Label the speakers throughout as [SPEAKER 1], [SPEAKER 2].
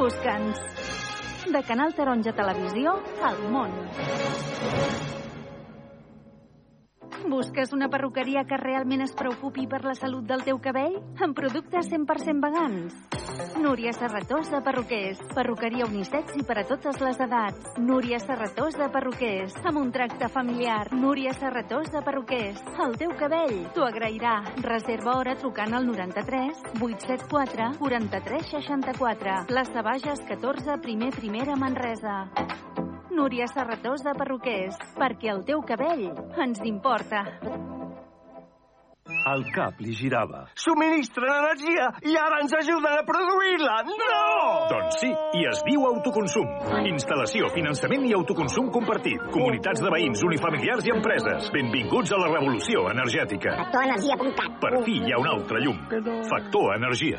[SPEAKER 1] Busca'ns. De Canal Taronja Televisió al món. Busques una perruqueria que realment es preocupi per la salut del teu cabell? Amb productes 100% vegans. Núria Serratós de Perruquers. Perruqueria unisex i per a totes les edats. Núria Serratós de Perruquers. Amb un tracte familiar. Núria Serratós de Perruquers. El teu cabell t'ho agrairà. Reserva hora trucant al 93 874 43 64. Plaça Bages 14, primer primera Manresa. Núria Serratós de Perruquers, perquè el teu cabell ens importa.
[SPEAKER 2] El cap li girava.
[SPEAKER 3] Subministren energia i ara ens ajuden a produir-la! No!
[SPEAKER 4] Doncs sí, i es diu autoconsum. Instal·lació, finançament i autoconsum compartit. Comunitats de veïns, unifamiliars i empreses. Benvinguts a la revolució energètica.
[SPEAKER 5] Factorenergia.cat
[SPEAKER 4] Per fi hi ha un altre llum. Factor Energia.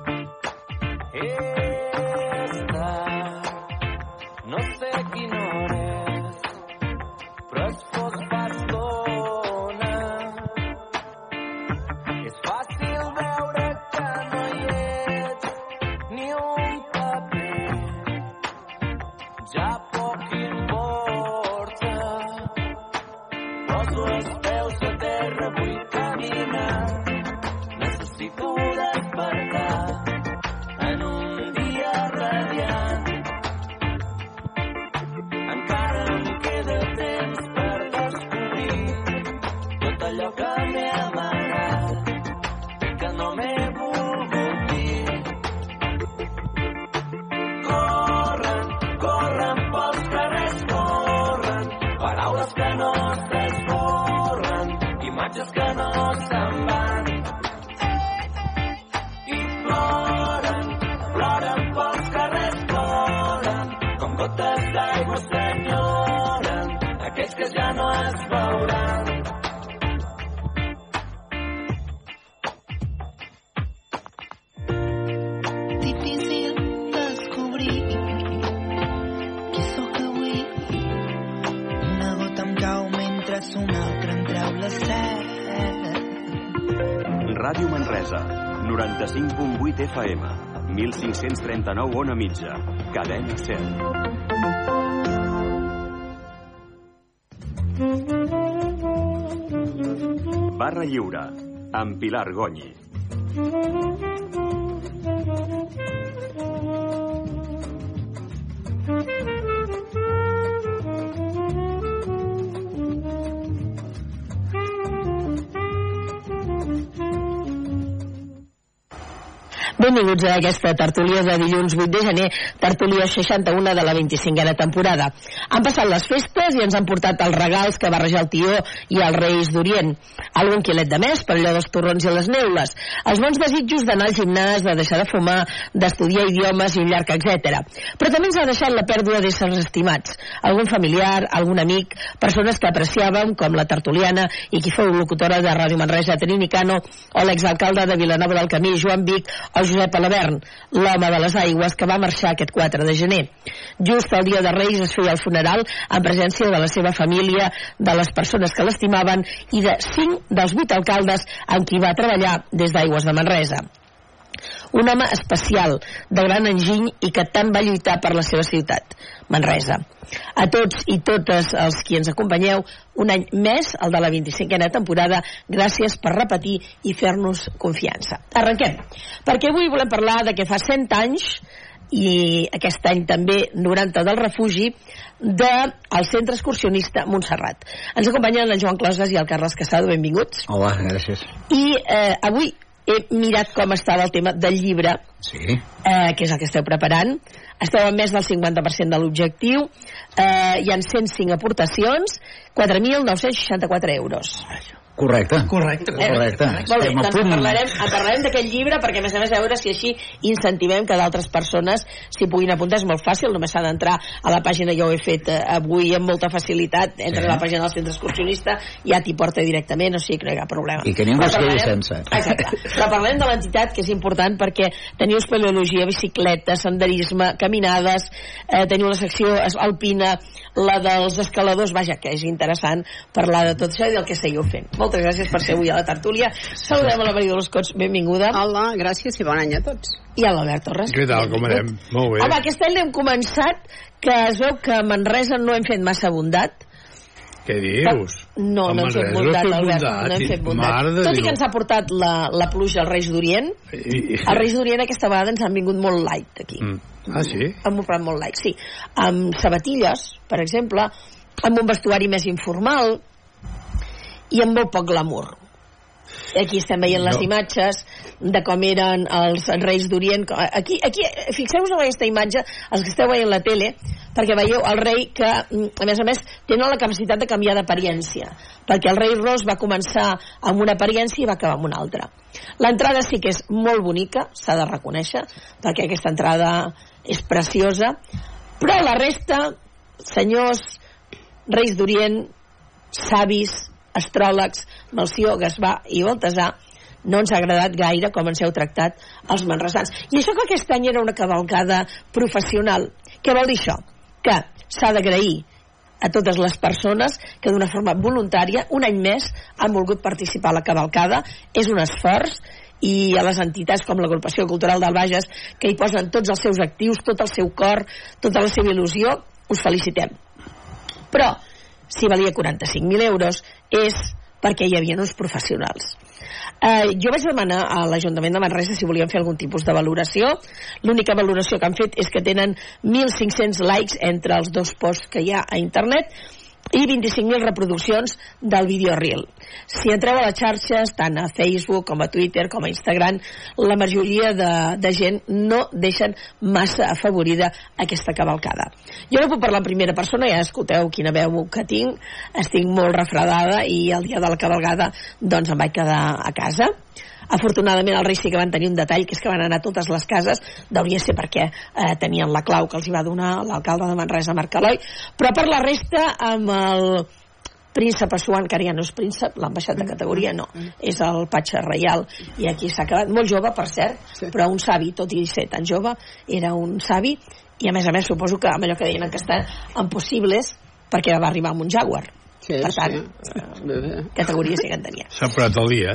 [SPEAKER 6] Hey. 1539 on a mitja, cadena 100. Barra Lliure, amb Pilar Gonyi.
[SPEAKER 7] Benvinguts a aquesta tertúlia de dilluns 8 de gener, tertúlia 61 de la 25a temporada. Han passat les festes i ens han portat els regals que barreja el tió i els Reis d'Orient. Algun quilet de més per allò dels torrons i les neules. Els bons desitjos d'anar al gimnàs, de deixar de fumar, d'estudiar idiomes i un llarg etc. Però també ens ha deixat la pèrdua d'éssers estimats. Algun familiar, algun amic, persones que apreciàvem, com la tertuliana i qui fou locutora de Ràdio Manresa, Trini Cano, o l'exalcalde de Vilanova del Camí, Joan Vic, o Josep Alavern, l'home de les aigües que va marxar aquest 4 de gener. Just el dia de Reis es feia el funeral en presència de la seva família, de les persones que l'estimaven i de cinc dels vuit alcaldes amb qui va treballar des d'Aigües de Manresa un home especial, de gran enginy i que tant va lluitar per la seva ciutat, Manresa. A tots i totes els qui ens acompanyeu, un any més, el de la 25a temporada, gràcies per repetir i fer-nos confiança. Arrenquem, perquè avui volem parlar de que fa 100 anys i aquest any també 90 del refugi del de centre excursionista Montserrat. Ens acompanyen el Joan Closes i el Carles Casado, benvinguts.
[SPEAKER 8] Hola, gràcies.
[SPEAKER 7] I eh, avui he mirat com estava el tema del llibre,
[SPEAKER 8] Sí.
[SPEAKER 7] eh, que és el que esteu preparant. Esteu a més del 50% de l'objectiu. Eh, hi han 105 aportacions, 4.964 euros.
[SPEAKER 5] Correcte.
[SPEAKER 8] Correcte.
[SPEAKER 5] Correcte.
[SPEAKER 7] Molt bé, doncs en parlarem, en parlarem d'aquest llibre perquè a més a més a veure si així incentivem que d'altres persones s'hi puguin apuntar. És molt fàcil, només s'ha d'entrar a la pàgina, jo ho he fet eh, avui amb molta facilitat, entres
[SPEAKER 5] Sí.
[SPEAKER 7] a la pàgina del centre excursionista, ja t'hi porta directament, o sigui que no hi ha problema.
[SPEAKER 5] I que ningú es quedi sense.
[SPEAKER 7] Exacte. Però parlem de l'entitat, que és important perquè teniu espeleologia, bicicleta, senderisme, caminades, eh, teniu la secció alpina, la dels escaladors, vaja, que és interessant parlar de tot això i del que seguiu fent. Moltes gràcies per ser avui a la tertúlia. Saludem a la Maria Dolors Cots, benvinguda.
[SPEAKER 9] Hola, gràcies i bon any a tots.
[SPEAKER 7] I a l'Albert Torres.
[SPEAKER 10] Què tal, com anem? Molt bé.
[SPEAKER 7] Home, aquest any l'hem començat que es veu que a Manresa no hem fet massa bondat.
[SPEAKER 10] Què dius?
[SPEAKER 7] No, no hem fet bondat, Albert, no hem fet bondat. Tot i que ens ha portat la, la pluja als Reis d'Orient, els Reis d'Orient aquesta vegada ens han vingut molt light aquí.
[SPEAKER 10] Mm. Ah, sí?
[SPEAKER 7] Han comprat molt light, sí. Amb sabatilles, per exemple, amb un vestuari més informal i amb molt poc glamour. Aquí estem veient les
[SPEAKER 10] No.
[SPEAKER 7] imatges de com eren els reis d'Orient. Aquí, aquí fixeu-vos en aquesta imatge, els que esteu veient la tele, perquè veieu el rei que, a més a més, tenen la capacitat de canviar d'apariència, perquè el rei Ros va començar amb una apariència i va acabar amb una altra. L'entrada sí que és molt bonica, s'ha de reconèixer, perquè aquesta entrada és preciosa, però la resta, senyors, reis d'Orient, savis, astròlegs, Melció, Gaspar i Baltasar, no ens ha agradat gaire com ens heu tractat els manresans. I això que aquest any era una cavalcada professional. Què vol dir això? Que s'ha d'agrair a totes les persones que d'una forma voluntària, un any més, han volgut participar a la cavalcada. És un esforç i a les entitats com l'Agrupació Cultural del Bages, que hi posen tots els seus actius, tot el seu cor, tota la seva il·lusió, us felicitem. Però, si valia 45.000 euros, és perquè hi havia uns professionals. Eh, jo vaig demanar a l'Ajuntament de Manresa si volien fer algun tipus de valoració. L'única valoració que han fet és que tenen 1.500 likes entre els dos posts que hi ha a internet i 25.000 reproduccions del vídeo Reel. Si entreu a les xarxes, tant a Facebook com a Twitter com a Instagram, la majoria de, de gent no deixen massa afavorida aquesta cavalcada. Jo no puc parlar en primera persona, ja escolteu quina veu que tinc, estic molt refredada i el dia de la cavalgada doncs em vaig quedar a casa afortunadament els Reis sí que van tenir un detall que és que van anar a totes les cases. Deuria ser perquè eh, tenien la clau que els hi va donar l'alcalde de Manresa Marc Eloi. Però per la resta amb el príncep Assuan, que ara ja no és príncep, l'han baixat de categoria, no, és el patxa reial, i aquí s'ha quedat molt jove, per cert, però un savi, tot i ser tan jove, era un savi, i a més a més suposo que amb allò que deien en possibles, perquè va arribar amb un Jaguar.
[SPEAKER 9] Sí,
[SPEAKER 7] per tant,
[SPEAKER 9] sí.
[SPEAKER 7] eh, categoria sí que en tenia.
[SPEAKER 10] S'ha parat el dia.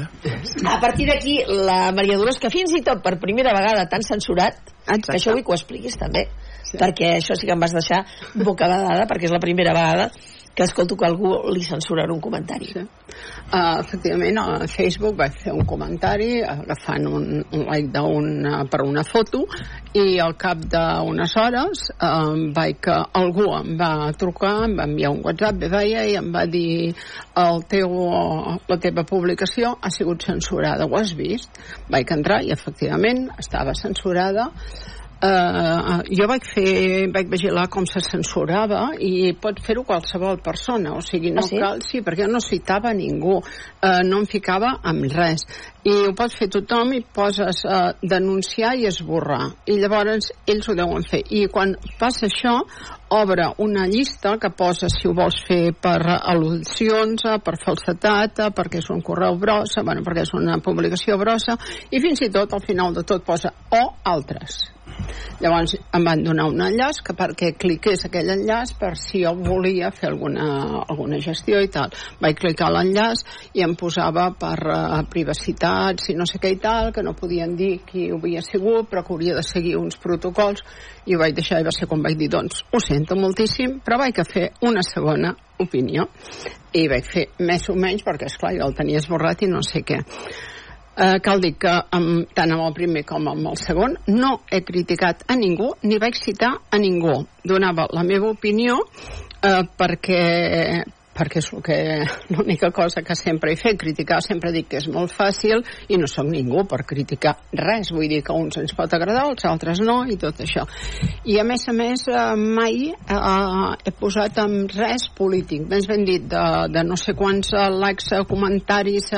[SPEAKER 7] A partir d'aquí, la Maria Dolors, que fins i tot per primera vegada tan censurat,
[SPEAKER 9] Exacte.
[SPEAKER 7] que això vull que ho expliquis també, sí. perquè això sí que em vas deixar bocabadada, perquè és la primera vegada que escolto que algú li censura un comentari.
[SPEAKER 9] Sí. Uh, efectivament, a Facebook vaig fer un comentari agafant un, un like una, per una foto i al cap d'unes hores uh, vaig que algú em va trucar, em va enviar un WhatsApp, bé veia, i em va dir el teu, la teva publicació ha sigut censurada, ho has vist? Vaig entrar i efectivament estava censurada Uh, jo vaig fer vaig vigilar com se censurava i pot fer-ho qualsevol persona o sigui, no
[SPEAKER 7] Ah, sí?
[SPEAKER 9] cal, sí, perquè no citava ningú uh, no em ficava amb res. I ho pot fer tothom i poses uh, denunciar i esborrar. I llavors ells ho deuen fer. I quan passa això obre una llista que posa si ho vols fer per al·lusions, per falsetat, perquè és un correu brossa, bueno, perquè és una publicació brossa, i fins i tot al final de tot posa o altres. Llavors em van donar un enllaç que perquè cliqués aquell enllaç per si jo volia fer alguna, alguna gestió i tal. Vaig clicar l'enllaç i em posava per uh, privacitat, si no sé què i tal, que no podien dir qui ho havia sigut, però que hauria de seguir uns protocols i ho vaig deixar i va ser quan vaig dir doncs ho sento moltíssim, però vaig a fer una segona opinió. I vaig fer més o menys perquè esclar jo el tenia esborrat i no sé què. Eh, cal dir que amb, tant amb el primer com amb el segon no he criticat a ningú ni vaig citar a ningú. Donava la meva opinió eh, perquè perquè és que l'única cosa que sempre he fet, criticar sempre dic que és molt fàcil i no sóc ningú per criticar res, vull dir que a uns ens pot agradar, als altres no i tot això. I a més a més eh, mai eh, he posat en res polític, més ben dit de, de no sé quants eh, likes, eh, comentaris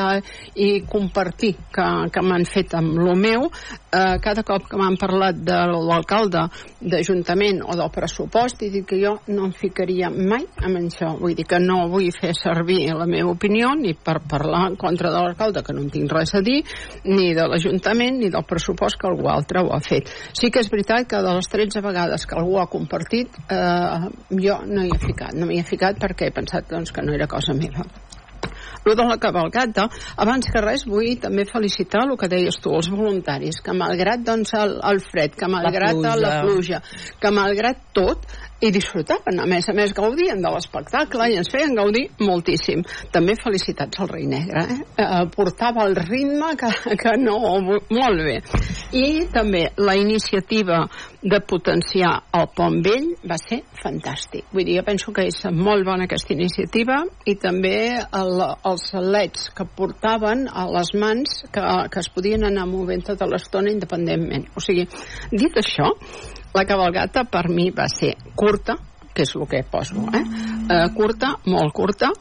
[SPEAKER 9] i compartir que, que m'han fet amb lo meu, eh, cada cop que m'han parlat de l'alcalde d'Ajuntament o del pressupost he dit que jo no em ficaria mai amb això, vull dir que no vull fer servir la meva opinió ni per parlar en contra de l'alcalde que no en tinc res a dir, ni de l'Ajuntament ni del pressupost que algú altre ho ha fet. Sí que és veritat que de les 13 vegades que algú ha compartit eh, jo no hi he ficat, no m'hi he ficat perquè he pensat doncs, que no era cosa meva el de la cabalgata, abans que res vull també felicitar el que deies tu, els voluntaris, que malgrat doncs, el, el fred, que malgrat la
[SPEAKER 7] pluja,
[SPEAKER 9] la pluja que malgrat tot, i disfrutaven, a més a més gaudien de l'espectacle i ens feien gaudir moltíssim. També felicitats al rei negre, eh? eh portava el ritme que, que no... Molt bé. I també la iniciativa de potenciar el pont vell va ser fantàstic. Vull dir, jo penso que és molt bona aquesta iniciativa i també el, els leds que portaven a les mans que, que es podien anar movent tota l'estona independentment. O sigui, dit això, la cabalgata per mi va ser curta, que és el que poso, eh? eh curta, molt curta,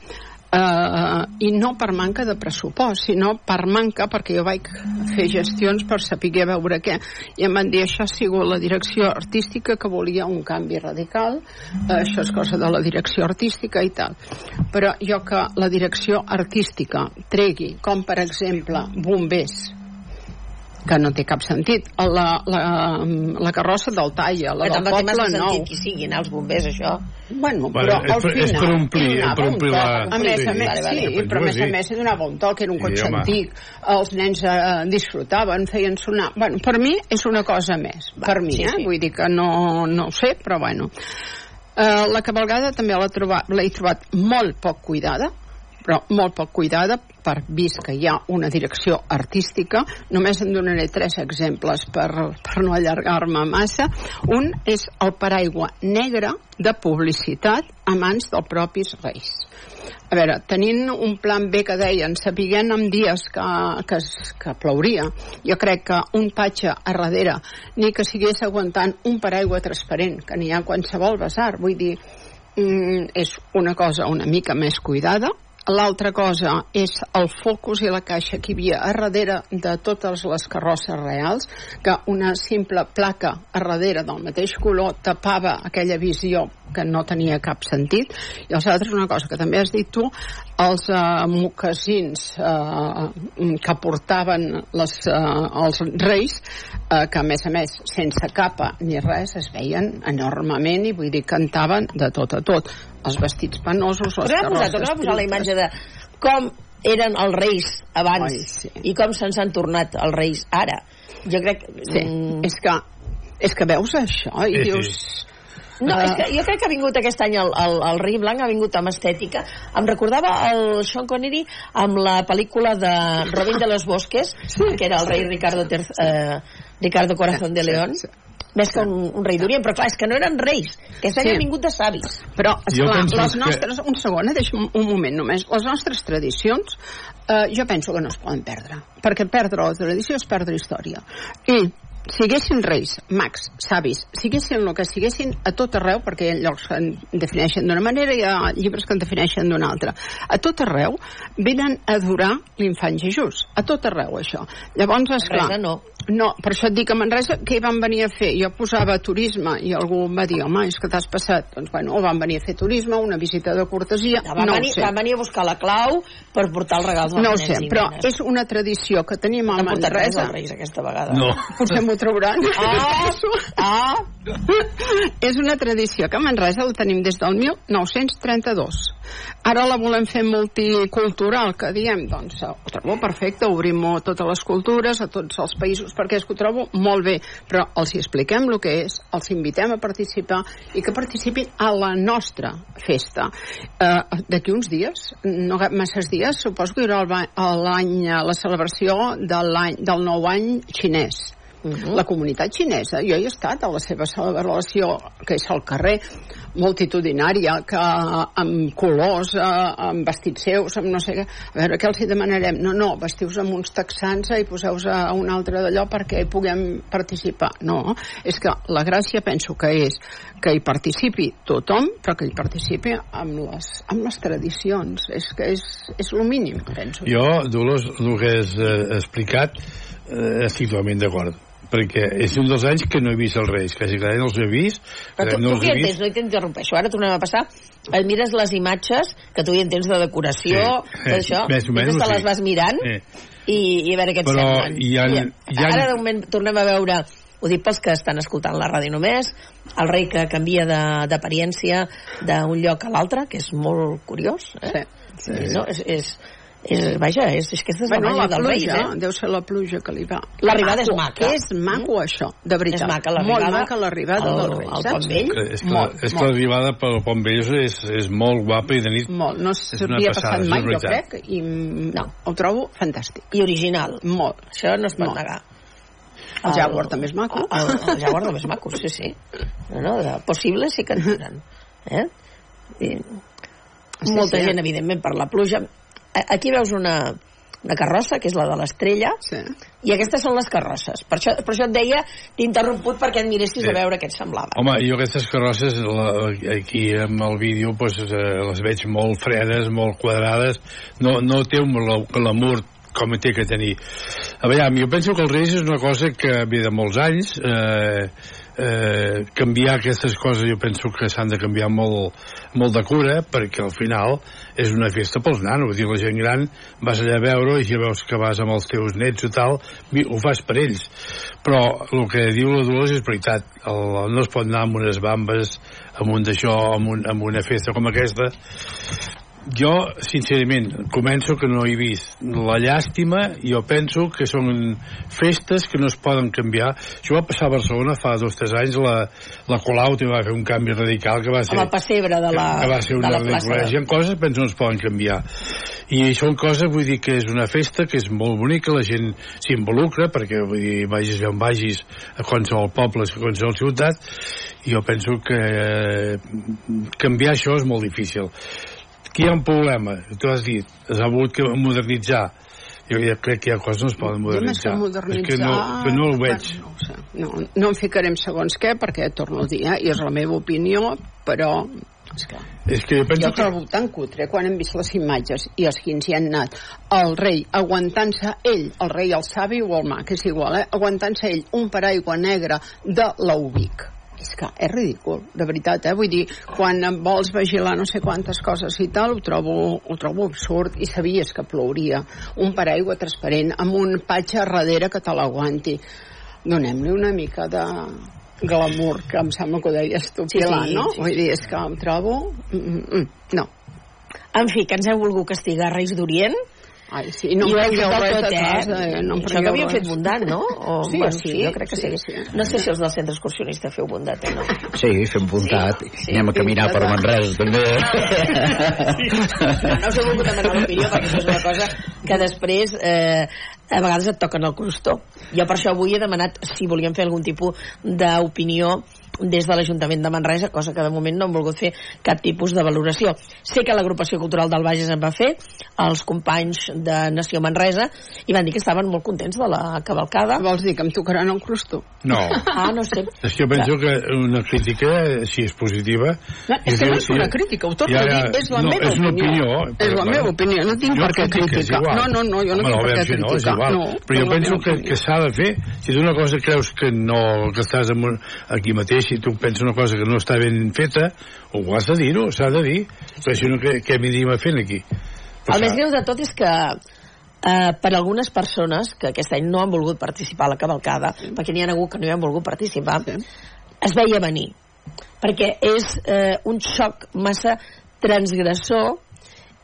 [SPEAKER 9] eh, i no per manca de pressupost, sinó per manca, perquè jo vaig fer gestions per saber veure què, i em van dir això ha sigut la direcció artística que volia un canvi radical, eh, això és cosa de la direcció artística i tal. Però jo que la direcció artística tregui, com per exemple bombers, que no té cap sentit. La, la, la carrossa del Talla, la
[SPEAKER 7] que
[SPEAKER 9] del Poble Nou.
[SPEAKER 7] sentit qui siguin els bombers, això.
[SPEAKER 9] Bueno,
[SPEAKER 10] Bueno,
[SPEAKER 9] però
[SPEAKER 10] és
[SPEAKER 9] al
[SPEAKER 10] per- és
[SPEAKER 9] final...
[SPEAKER 10] per omplir-
[SPEAKER 9] hi donava
[SPEAKER 10] per omplir
[SPEAKER 9] un
[SPEAKER 10] la-.
[SPEAKER 9] A més a
[SPEAKER 10] sí.
[SPEAKER 9] més,
[SPEAKER 7] Vale, vale.
[SPEAKER 9] sí,
[SPEAKER 10] Jo
[SPEAKER 9] però a més a
[SPEAKER 10] que
[SPEAKER 9] més donava un toc, era un
[SPEAKER 10] Sí,
[SPEAKER 9] cotxe
[SPEAKER 10] home.
[SPEAKER 9] antic, els nens eh, disfrutaven, feien sonar... Bueno, per mi és una cosa més,
[SPEAKER 7] Va,
[SPEAKER 9] per mi,
[SPEAKER 7] sí,
[SPEAKER 9] eh?
[SPEAKER 7] sí.
[SPEAKER 9] Vull dir que no, no ho sé, però bueno. Eh, la cabalgada també l'he trobat, trobat molt poc cuidada, però molt poc cuidada per vist que hi ha una direcció artística. Només en donaré tres exemples per, per no allargar-me massa. Un és el paraigua negre de publicitat a mans dels propis reis. A veure, tenint un plan B que deien, sapiguent en dies que, que, que plouria, jo crec que un patge a darrere, ni que sigués aguantant un paraigua transparent, que n'hi ha qualsevol basar, vull dir, mm, és una cosa una mica més cuidada, L'altra cosa és el focus i la caixa que hi havia a darrere de totes les carrosses reals, que una simple placa a darrere del mateix color tapava aquella visió que no tenia cap sentit. I els altres, una cosa que també has dit tu, els eh, mocassins eh, que portaven les, eh, els reis, eh, que a més a més, sense capa ni res, es veien enormement i vull dir, cantaven de tot a tot. Els vestits penosos, les
[SPEAKER 7] a posar,
[SPEAKER 9] carrosses
[SPEAKER 7] tornem a posar la imatge de com eren els reis abans
[SPEAKER 9] Ai, sí.
[SPEAKER 7] i com se'ns han tornat els reis ara. Jo crec...
[SPEAKER 9] Sí,
[SPEAKER 7] mm,
[SPEAKER 9] és que, és que veus això i
[SPEAKER 10] Sí, sí.
[SPEAKER 7] No,
[SPEAKER 9] Ah.
[SPEAKER 7] és que jo crec que ha vingut aquest any el, el, el rei blanc, ha vingut amb estètica. Em recordava el Sean Connery amb la pel·lícula de Robin de los Bosques,
[SPEAKER 9] Sí.
[SPEAKER 7] que era el rei Ricardo, Ter eh, Ricardo Corazón de
[SPEAKER 9] Sí,
[SPEAKER 7] León.
[SPEAKER 9] sí.
[SPEAKER 7] Més que un, un rei d'Orient, però clar, és que no eren reis, que any
[SPEAKER 9] Sí.
[SPEAKER 7] vingut de savis.
[SPEAKER 9] Però, esclar, les
[SPEAKER 10] que-
[SPEAKER 9] nostres... Un segon, eh, deixa'm un moment només. Les nostres tradicions, eh, jo penso que no es poden perdre. Perquè perdre la tradició és perdre història. I si haguessin reis, mags, savis, siguessin el que siguessin a tot arreu, perquè hi ha llocs que en defineixen d'una manera i hi ha llibres que en defineixen d'una altra, a tot arreu venen a adorar l'infant Jesús. A tot arreu, això. Llavors, esclar...
[SPEAKER 7] Manresa no.
[SPEAKER 9] No, per això et dic que a Manresa què hi van venir a fer? Jo posava turisme i algú em va dir, home, és que t'has passat. Doncs bueno, o van venir a fer turisme, una visita de cortesia,
[SPEAKER 7] No, van,
[SPEAKER 9] no
[SPEAKER 7] venir,
[SPEAKER 9] ho sé.
[SPEAKER 7] van venir a buscar la clau per portar els regals als
[SPEAKER 9] No ho sé, però és una tradició que tenim a
[SPEAKER 7] T'han portat res
[SPEAKER 9] Manresa.
[SPEAKER 7] als reis aquesta vegada.
[SPEAKER 10] No.
[SPEAKER 9] Potser m'ho trauran.
[SPEAKER 7] Ah, ah,
[SPEAKER 9] és una tradició que a Manresa la tenim des del 1932. Ara la volem fer multicultural, que diem, doncs ho trobo perfecte, obrim a totes les cultures, a tots els països, perquè és que ho trobo molt bé, però els hi expliquem el que és, els invitem a participar i que participin a la nostra festa. Eh, D'aquí uns dies, no masses dies, suposo que hi haurà el l'any, la celebració de l'any del nou any xinès. -huh. La comunitat xinesa, jo hi he estat a la seva celebració, que és al carrer, multitudinària, que amb colors, eh, amb vestits seus, amb no sé què. A veure, què els hi demanarem? No, no, vestiu-vos amb uns texans i poseu-vos a un altre d'allò perquè hi puguem participar. No, és que la gràcia penso que és que hi participi tothom, però que hi participi amb les, amb les tradicions. És que és, és el mínim, penso.
[SPEAKER 10] Jo, Dolors, el que has eh, explicat, eh, estic totalment d'acord perquè és un dels anys que no he vist els Reis, quasi que no els he vist.
[SPEAKER 7] Però tu,
[SPEAKER 10] no
[SPEAKER 7] tu
[SPEAKER 10] els
[SPEAKER 7] què
[SPEAKER 10] he vist.
[SPEAKER 7] entens? No t'interrompeixo. Ara tornem a passar. Et mires les imatges, que tu hi entens de decoració,
[SPEAKER 10] Sí,
[SPEAKER 7] tot
[SPEAKER 10] eh,
[SPEAKER 7] això.
[SPEAKER 10] més o menys,
[SPEAKER 7] te les
[SPEAKER 10] sí.
[SPEAKER 7] vas mirant
[SPEAKER 10] Eh.
[SPEAKER 7] i, i a veure què et
[SPEAKER 10] Però
[SPEAKER 7] semblen.
[SPEAKER 10] hi ha-
[SPEAKER 7] I
[SPEAKER 10] hi ha-
[SPEAKER 7] Ara, de moment, tornem a veure ho dic pels que estan escoltant la ràdio només, el rei que canvia de- d'apariència d'un lloc a l'altre, que és molt curiós. Eh?
[SPEAKER 9] Sí,
[SPEAKER 7] sí. No, és, és, és, vaja, és, és que és la
[SPEAKER 9] Bueno,
[SPEAKER 7] màgia
[SPEAKER 9] la
[SPEAKER 7] reis,
[SPEAKER 9] pluja,
[SPEAKER 7] eh?
[SPEAKER 9] deu ser la pluja que li va.
[SPEAKER 7] L'arribada és
[SPEAKER 9] Maco,
[SPEAKER 7] maca.
[SPEAKER 9] És maco, això, de veritat.
[SPEAKER 7] És maca
[SPEAKER 9] Molt
[SPEAKER 7] l'arribada
[SPEAKER 9] maca l'arribada del rei, saps?
[SPEAKER 7] Pont Vell.
[SPEAKER 10] És que,
[SPEAKER 9] Molt,
[SPEAKER 10] és que
[SPEAKER 9] molt.
[SPEAKER 10] l'arribada pel Pont Vell és, és, és molt guapa i de nit
[SPEAKER 9] Molt, no
[SPEAKER 10] una
[SPEAKER 9] s'havia passat mai,
[SPEAKER 10] és
[SPEAKER 9] jo crec, i no. ho trobo fantàstic.
[SPEAKER 7] I original.
[SPEAKER 9] Molt.
[SPEAKER 7] Això no es pot
[SPEAKER 9] Molt.
[SPEAKER 7] negar.
[SPEAKER 9] El Jaguar també és maco.
[SPEAKER 7] El, el Jaguar també és maco, sí, sí. No, no, de possible sí que en tenen. Eh? I
[SPEAKER 9] Sí,
[SPEAKER 7] molta
[SPEAKER 9] sí.
[SPEAKER 7] gent, evidentment, per la pluja. Aquí veus una, una carrossa, que és la de l'estrella,
[SPEAKER 9] Sí.
[SPEAKER 7] i aquestes són les carrosses. Per això, per això et deia, t'he interromput perquè et miressis
[SPEAKER 10] Sí.
[SPEAKER 7] a veure què et semblava.
[SPEAKER 10] Home, jo aquestes carrosses la, aquí amb el vídeo pues, eh, les veig molt fredes, molt quadrades no, no té un gla- glamour com té que tenir a veure, jo penso que els Reis és una cosa que ve de molts anys eh, eh, canviar aquestes coses jo penso que s'han de canviar molt, molt de cura perquè al final és una festa pels nanos dir, la gent gran. Vas allà a veure i si veus que vas amb els teus nets i tal ho fas per ells. Però el que diu la Dolors és veritat. El, no es pot anar amb unes bambes amb un d'això, amb, un, amb una festa com aquesta jo, sincerament, començo que no he vist la llàstima i jo penso que són festes que no es poden canviar. Això va passar a Barcelona fa dos o tres anys, la, la Colau va fer un canvi radical que va ser...
[SPEAKER 7] Amb el pessebre de la,
[SPEAKER 10] que va ser
[SPEAKER 7] de
[SPEAKER 10] una
[SPEAKER 7] la plaça.
[SPEAKER 10] Hi ha coses que penso no es poden canviar. I són coses, vull dir, que és una festa que és molt bonica, la gent s'involucra, perquè, vull dir, vagis on vagis, a qualsevol poble, a qualsevol ciutat, i jo penso que eh, canviar això és molt difícil. Aquí hi ha un problema, tu has dit, s'ha volgut que modernitzar. Jo ja crec que hi ha coses que no es poden
[SPEAKER 9] que
[SPEAKER 10] modernitzar.
[SPEAKER 9] modernitzar...
[SPEAKER 10] És que no, que no ho veig.
[SPEAKER 9] No, ho sé. no, no em ficarem segons què, perquè torno a dir, eh, i és la meva opinió, però és que...
[SPEAKER 10] És que jo penso
[SPEAKER 9] Jo
[SPEAKER 10] que...
[SPEAKER 9] trobo tan cutre quan hem vist les imatges i els quins hi han anat el rei aguantant-se ell, el rei el savi o el mag, és igual, eh? aguantant-se ell un paraigua negre de l'Ubic és que és ridícul, de veritat, eh? Vull dir, quan vols vigilar no sé quantes coses i tal, ho trobo, ho trobo absurd i sabies que plouria. Un paraigua transparent amb un patge a darrere que te l'aguanti. Donem-li una mica de glamour, que em sembla que ho deies tu,
[SPEAKER 7] Sí, sí,
[SPEAKER 9] Pilar, no?
[SPEAKER 7] sí,
[SPEAKER 9] Vull dir, és que em trobo... Mm, mm, mm, no.
[SPEAKER 7] En fi, que ens heu volgut castigar Reis d'Orient,
[SPEAKER 9] Ai, sí, no
[SPEAKER 7] I ho heu
[SPEAKER 9] res
[SPEAKER 7] tot,
[SPEAKER 9] a
[SPEAKER 7] eh?
[SPEAKER 9] casa, eh? No em
[SPEAKER 7] Això que havíem fet bondat, no? O,
[SPEAKER 9] Sí,
[SPEAKER 7] bueno,
[SPEAKER 9] sí,
[SPEAKER 7] sí, jo crec que sí.
[SPEAKER 9] sí, sí.
[SPEAKER 7] No sé si els del centre excursionista feu bondat o no.
[SPEAKER 5] Sí, fem bondat.
[SPEAKER 7] Sí,
[SPEAKER 5] Sí,
[SPEAKER 7] sí.
[SPEAKER 5] Anem a caminar per Manresa, també.
[SPEAKER 7] No, no us he volgut demanar l'opinió perquè això és una cosa que després eh, a vegades et toquen el crostó. Jo per això avui he demanat si volíem fer algun tipus d'opinió des de l'Ajuntament de Manresa, cosa que de moment no han volgut fer cap tipus de valoració. Sé que l'agrupació cultural del Bages en va fer, els companys de Nació Manresa, i van dir que estaven molt contents de la cavalcada.
[SPEAKER 9] Vols dir que em tocaran el crostó?
[SPEAKER 10] No.
[SPEAKER 7] Ah, no sé.
[SPEAKER 10] És que jo penso que una crítica, si és positiva...
[SPEAKER 9] No, és que no és una crítica, ho torno
[SPEAKER 10] Ja,
[SPEAKER 9] a
[SPEAKER 10] ja,
[SPEAKER 9] dir, és la
[SPEAKER 10] no,
[SPEAKER 9] meva
[SPEAKER 10] és una
[SPEAKER 9] opinió.
[SPEAKER 10] opinió.
[SPEAKER 9] És la meva opinió, no tinc per què criticar. No, no, no, jo no
[SPEAKER 10] Home,
[SPEAKER 9] tinc per què
[SPEAKER 10] si no, és igual.
[SPEAKER 9] No,
[SPEAKER 10] però jo penso que, que s'ha de fer. Si tu una cosa creus que no, que estàs un, aquí mateix, si tu penses una cosa que no està ben feta, ho has de dir-ho, s'ha de dir. Però si no, què, què m'hi a fent aquí?
[SPEAKER 7] El més greu de tot és que eh, per algunes persones que aquest any no han volgut participar a la cavalcada, perquè n'hi ha hagut que no hi han volgut participar,
[SPEAKER 9] Sí.
[SPEAKER 7] es veia venir. Perquè és eh, un xoc massa transgressor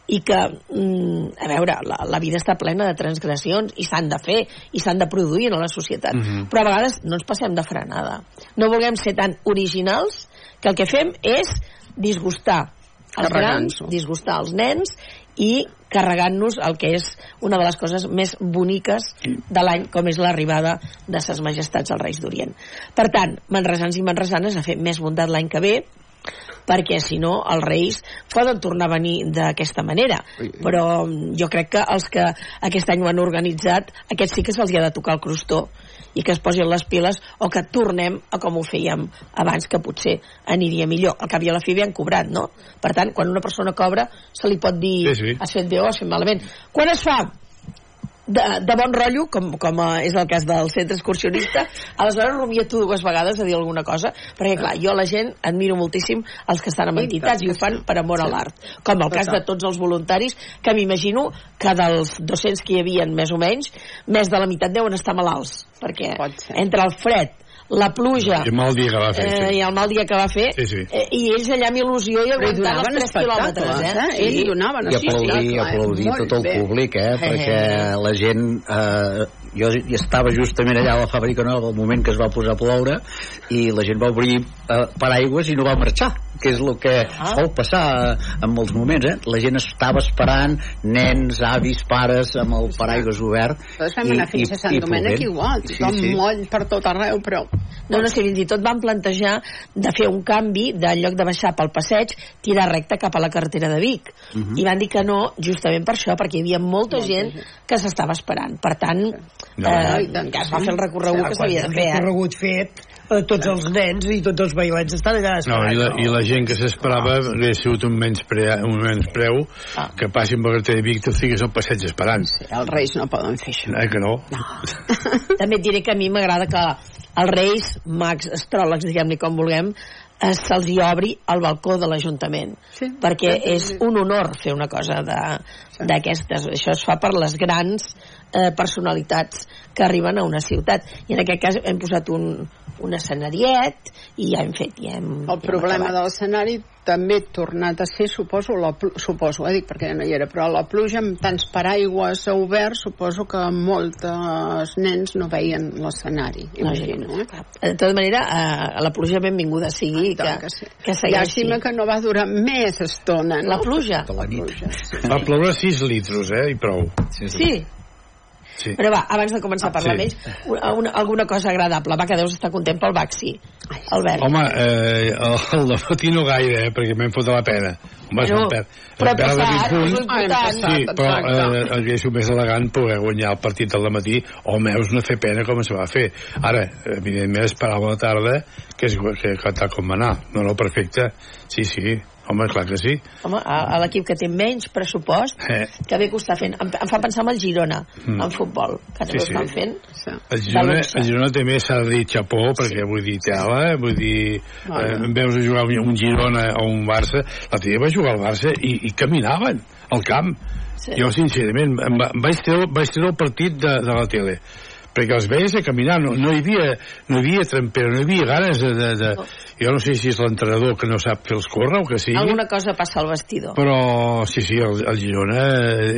[SPEAKER 7] i que, mm, a veure, la, la vida està plena de transgressions i s'han de fer i s'han de produir en la societat.
[SPEAKER 10] Mhm.
[SPEAKER 7] Però a vegades no ens passem de frenada. No vulguem ser tan originals que el que fem és disgustar els grans, disgustar els nens i carregant-nos el que és una de les coses més boniques de l'any, com és l'arribada de ses majestats als Reis d'Orient. Per tant, manresans i manresanes a fer més bondat l'any que ve, perquè si no els reis poden tornar a venir d'aquesta manera. Però jo crec que els que aquest any ho han organitzat aquests sí que se'ls ha de tocar el crostó i que es posin les piles o que tornem a com ho fèiem abans que potser aniria millor. Al cap i a la fi ben cobrat no? per tant quan una persona cobra se li pot dir
[SPEAKER 10] Sí, sí.
[SPEAKER 7] has fet bé o has fet malament. Quan es fa de, de bon rotllo, com, com eh, és el cas del centre excursionista, aleshores rumia tu dues vegades a dir alguna cosa, perquè clar, jo la gent admiro moltíssim els que estan en entitats i ho fan per amor a l'art, com el cas de tots els voluntaris, que m'imagino que dels 200 que hi havia més o menys, més de la meitat deuen estar malalts, perquè entre el fred, la pluja
[SPEAKER 10] I el mal dia que va fer,
[SPEAKER 7] eh,
[SPEAKER 10] sí.
[SPEAKER 7] i el mal dia que va fer
[SPEAKER 10] Sí, sí.
[SPEAKER 7] eh, i ells allà amb il·lusió i aguantant
[SPEAKER 9] donaven
[SPEAKER 7] els 3 quilòmetres eh?
[SPEAKER 9] eh? Ells donaven
[SPEAKER 5] i aplaudir, aplaudir
[SPEAKER 9] Molt
[SPEAKER 5] tot el
[SPEAKER 9] bé.
[SPEAKER 5] públic, eh? perquè la gent... Eh, jo hi estava justament allà a la fàbrica nova al moment que es va posar a ploure i la gent va obrir eh, paraigües i no va marxar que és el que
[SPEAKER 9] Ah.
[SPEAKER 5] sol passar eh, en molts moments eh? la gent estava esperant nens, avis, pares amb el paraigües obert
[SPEAKER 9] Nosaltres vam anar fins a Sant Domènec igual, tothom
[SPEAKER 5] sí, sí.
[SPEAKER 9] moll per tot arreu, però...
[SPEAKER 7] No, no, si fins i tot van plantejar de fer un canvi, de lloc de baixar pel passeig, tirar recte cap a la carretera de Vic.
[SPEAKER 5] Mhm.
[SPEAKER 7] I van dir que no, justament per això, perquè hi havia molta, gent, que s'estava esperant. Per tant,
[SPEAKER 8] No,
[SPEAKER 7] eh, que
[SPEAKER 8] que
[SPEAKER 7] es va fer el recorregut que s'havia de fer.
[SPEAKER 8] El
[SPEAKER 7] Eh?
[SPEAKER 8] recorregut fet, eh, tots els nens i tots els bailets estan allà
[SPEAKER 10] No,
[SPEAKER 8] esperant.
[SPEAKER 10] i la, i la gent que s'esperava hauria sigut un menys, pre, un menys preu
[SPEAKER 7] Ah.
[SPEAKER 10] que passin per carretera de Vic tu estiguis al passeig esperant. Sí,
[SPEAKER 9] els reis no poden fer això.
[SPEAKER 10] Eh, que no?
[SPEAKER 7] També et diré que a mi m'agrada que els reis, mags, astròlegs, diguem-li com vulguem, eh, se'ls hi obri al balcó de l'Ajuntament.
[SPEAKER 9] Sí.
[SPEAKER 7] perquè
[SPEAKER 9] Sí, sí,
[SPEAKER 7] és
[SPEAKER 9] sí.
[SPEAKER 7] un honor fer una cosa de- d'aquestes. Això es fa per les grans eh, personalitats que arriben a una ciutat. I en aquest cas hem posat un, un escenariet i ja hem fet, ja hem...
[SPEAKER 9] El problema de l'escenari també ha tornat a ser, suposo, la, suposo, eh, dic perquè no hi era, però la pluja amb tants paraigües oberts, suposo que moltes nens no veien l'escenari, imagino. Eh?
[SPEAKER 7] De tota manera, eh, la pluja benvinguda sigui que, que,
[SPEAKER 9] sí.
[SPEAKER 7] que segueixi.
[SPEAKER 9] Llàstima que no va durar més estona, no?
[SPEAKER 7] La pluja?
[SPEAKER 9] La pluja, sí.
[SPEAKER 10] Va ploure 6 litros, eh, i prou.
[SPEAKER 5] Sí,
[SPEAKER 7] Sí.
[SPEAKER 10] Sí.
[SPEAKER 7] Però va, abans de començar a parlar
[SPEAKER 10] Sí.
[SPEAKER 7] amb ells, una, una, alguna cosa agradable. Va, que deus estar content pel vaccí. Albert.
[SPEAKER 10] Home, eh, el, el de matí no gaire, eh, perquè m'hem fotut la pena. Home, no, per,
[SPEAKER 7] però
[SPEAKER 10] per
[SPEAKER 7] passat,
[SPEAKER 10] 20
[SPEAKER 7] és important.
[SPEAKER 10] sí, però eh, hauria sigut més elegant poder guanyar el partit al matí o meus no fer pena com es va fer. Ara, evidentment, esperava la tarda que, es, que, que tal com va anar. No, no, perfecte. Sí, sí, home, clar que sí.
[SPEAKER 7] Home, a, a l'equip que té menys pressupost,
[SPEAKER 10] Eh.
[SPEAKER 7] que bé que ho està fent. Em, em fa pensar en el Girona,
[SPEAKER 10] Mm.
[SPEAKER 7] en futbol, que també
[SPEAKER 10] Sí,
[SPEAKER 7] ho
[SPEAKER 10] sí.
[SPEAKER 7] estan fent.
[SPEAKER 10] El Girona, el Girona també s'ha de dir xapó, perquè vull dir, tela, vull dir, eh, veus a jugar un un Girona o un Barça, l'altre dia va jugar al Barça i, i caminaven al camp.
[SPEAKER 7] Sí.
[SPEAKER 10] Jo, sincerament, em, va- em vaig treure, vaig treure el partit de, de la tele perquè els veies a caminar, no, no, hi havia, no hi havia trempera, no hi havia ganes de, de, de... Jo no sé si és l'entrenador que no sap fer els córrer o que sigui,
[SPEAKER 7] Alguna cosa passa al vestidor.
[SPEAKER 10] però sí, sí, el, el Girona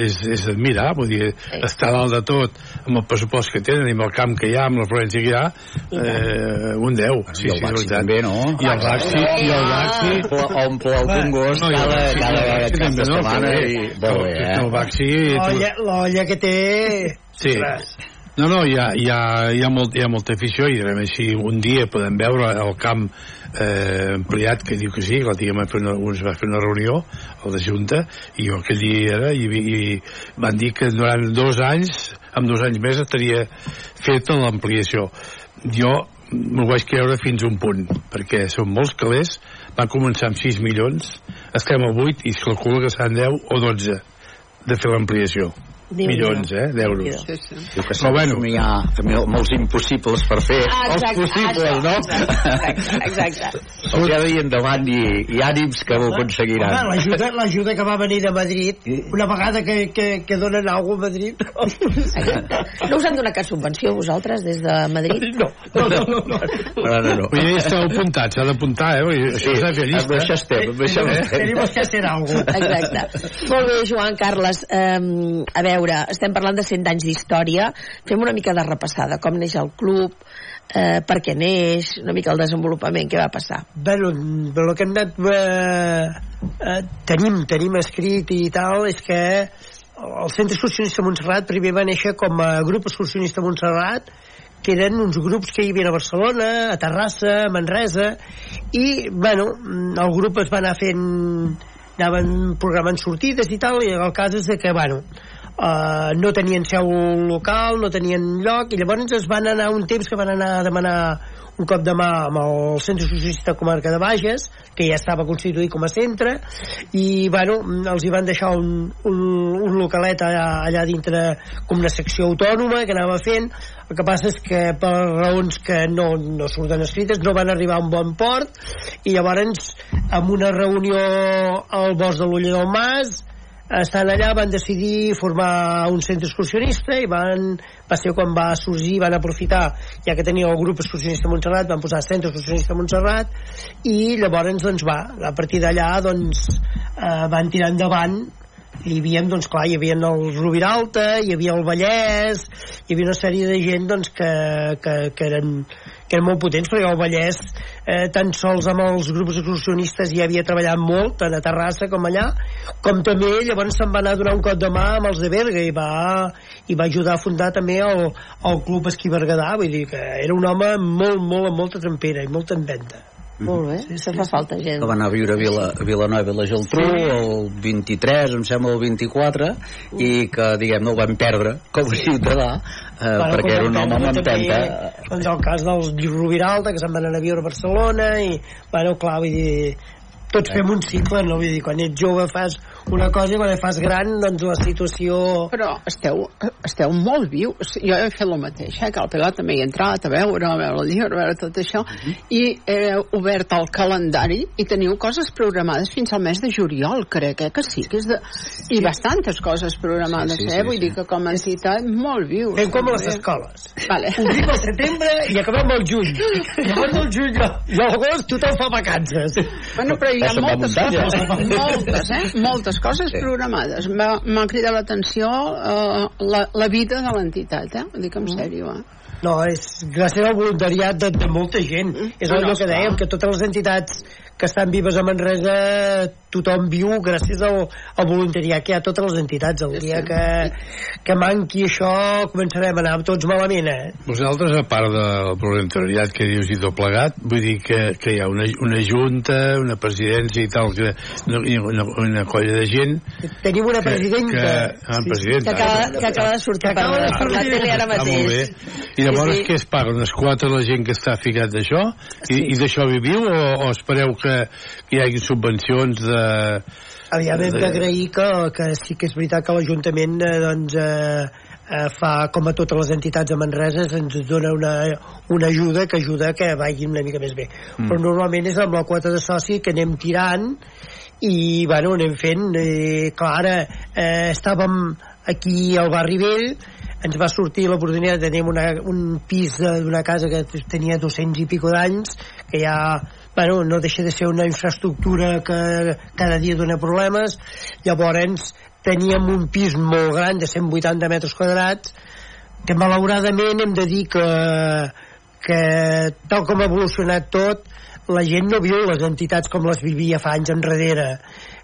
[SPEAKER 10] és, és d'admirar, vull dir, està dalt de tot amb el pressupost que tenen i amb el camp que hi ha, amb la Florència que hi ha, eh, un 10. Sí,
[SPEAKER 5] I el
[SPEAKER 10] sí,
[SPEAKER 5] Baxi també, no?
[SPEAKER 10] I el Baxi, i el Baxi...
[SPEAKER 5] Omple- el congost
[SPEAKER 10] No,
[SPEAKER 5] cada- cada
[SPEAKER 10] també, no?
[SPEAKER 5] setmana i- molt bé, eh?
[SPEAKER 10] El Baxi...
[SPEAKER 8] L'olla l'olla que té...
[SPEAKER 10] Sí. No, no, hi ha, hi ha, hi ha, molt, hi ha molta afició i a més, si un dia podem veure el camp eh, ampliat, que diu que sí, que l'altre dia va fer una, uns va fer una reunió a la Junta i jo aquell dia era i, i van dir que durant dos anys en dos anys més estaria feta l'ampliació jo m'ho vaig creure fins a un punt perquè són molts calés van començar amb 6 milions estem a 8 i es calcula que seran 10 o 12 de fer l'ampliació. Milions, eh, d'euros.
[SPEAKER 5] Sí, sí. Diu que Però bueno. hi ha molts impossibles per fer.
[SPEAKER 7] Ah,
[SPEAKER 5] els
[SPEAKER 7] exacte,
[SPEAKER 5] possibles, no?
[SPEAKER 7] Exacte, exacte.
[SPEAKER 5] Els ha endavant i, i ànims que ho aconseguiran.
[SPEAKER 8] L'ajuda que va venir de Madrid, una vegada que, que, que donen alguna a Madrid...
[SPEAKER 7] No us han donat cap subvenció vosaltres des de Madrid?
[SPEAKER 8] No. No, no, no. no.
[SPEAKER 10] No, no, no. Vull dir, esteu apuntats, s'ha d'apuntar, eh? Vull dir, Això és de fer llista.
[SPEAKER 5] amb això estem, amb això
[SPEAKER 8] tenemos que hacer algo.
[SPEAKER 7] Exacte. Molt bé, Joan Carles. Um, a veure, estem parlant de 100 anys d'història. Fem una mica de repassada. Com neix el club, eh, per què neix, una mica el desenvolupament, què va passar?
[SPEAKER 8] Bueno, el que hem anat... Eh, eh, tenim, tenim escrit i tal, és que el Centre Excursionista Montserrat primer va néixer com a grup excursionista Montserrat que eren uns grups que hi havia a Barcelona, a Terrassa, a Manresa, i, bueno, el grup es va anar fent anaven programant sortides i tal, i el cas és de que, bueno, uh, no tenien seu local, no tenien lloc, i llavors es van anar un temps que van anar a demanar un cop de mà amb el Centre Socialista Comarca de Bages, que ja estava constituït com a centre, i bueno, els hi van deixar un, un, un localet allà, allà dintre com una secció autònoma que anava fent, el que passa és que per raons que no, no surten escrites no van arribar a un bon port i llavors amb una reunió al bosc de l'Ulla del Mas estant allà van decidir formar un centre excursionista i van, va ser quan va sorgir van aprofitar, ja que tenia el grup excursionista Montserrat, van posar centre excursionista Montserrat i llavors doncs va, a partir d'allà doncs eh, van tirar endavant. Hi havia, doncs clar, hi havia el Rubiralta, hi havia el Vallès, hi havia una sèrie de gent doncs, que, que, que, eren, que eren molt potents, perquè el Vallès, eh, tan sols amb els grups excursionistes ja havia treballat molt, tant a Terrassa com allà, com també llavors se'n va anar a donar un cop de mà amb els de Berga i va, i va ajudar a fundar també el, el Club Esquí Berguedà, vull dir que era un home molt, molt, amb molta trempera i molta en venda.
[SPEAKER 7] Molt bé, sí, sí, fa falta gent.
[SPEAKER 5] Que va anar a viure a, Vila, a Vilanova i la Geltrú sí. el 23, em sembla el 24 mm. i que diguem no el van perdre com a ciutadà eh, bueno, perquè era un home amb empenta
[SPEAKER 8] doncs el cas dels Rubiralta que se'n van anar a viure a Barcelona i bueno, clar, vull dir tots fem un cicle, no? Vull dir, quan ets jove fas una cosa i quan et fas gran, doncs la situació...
[SPEAKER 9] Però esteu, esteu molt vius. Jo he fet el mateix, eh? que al Pilar també he entrat a veure, a veure el llibre, a veure tot això, uh -huh. i he obert el calendari i teniu coses programades fins al mes de juliol, crec, eh? que sí, que és de... I bastantes coses programades, sí, sí, sí, eh? Vull sí. dir que com a entitat molt vius.
[SPEAKER 8] Fem com les escoles.
[SPEAKER 9] Vale.
[SPEAKER 8] Obrim al setembre i acabem al juny. Llavors al juny l'agost tothom fa vacances.
[SPEAKER 9] Bueno, però hi ha moltes coses, moltes, eh? Moltes coses sí. programades. M'ha cridat l'atenció uh, la, la vida de l'entitat, eh? Ho dic en sèrio, eh?
[SPEAKER 8] No, és gràcies al voluntariat de, de molta gent. Mm. És allò no, que dèiem, que totes les entitats que estan vives a Manresa tothom viu gràcies al, al voluntariat que hi ha a totes les entitats. El dia que, que manqui això començarem a anar tots malament eh?
[SPEAKER 10] vosaltres a part del voluntariat que dius i tot plegat vull dir que, que hi ha una, una junta una presidència i tal que, una, una colla de gent
[SPEAKER 8] tenim una presidenta.
[SPEAKER 10] que, que, ah,
[SPEAKER 7] sí, presidenta. Que, acaba, que acaba de sortir per, per la tele ara mateix.
[SPEAKER 10] i llavors sí, sí. què es paga? unes quatre la gent que està ficat d'això? Sí. i, i d'això viviu o, o espereu que que, que hi hagi subvencions de...
[SPEAKER 8] Aviam, hem d'agrair que, que sí que és veritat que l'Ajuntament eh, doncs, eh, eh, fa com a totes les entitats de Manresa ens dona una, una ajuda que ajuda que vagi una mica més bé mm. però normalment és amb la quota de soci que anem tirant i bueno, anem fent eh, clar, ara eh, estàvem aquí al barri vell ens va sortir l'oportunitat de tenir una, un pis d'una casa que tenia 200 i pico d'anys que ja bueno, no deixa de ser una infraestructura que cada dia dona problemes. Llavors teníem un pis molt gran de 180 metres quadrats que malauradament hem de dir que, que tal com ha evolucionat tot la gent no viu les entitats com les vivia fa anys enrere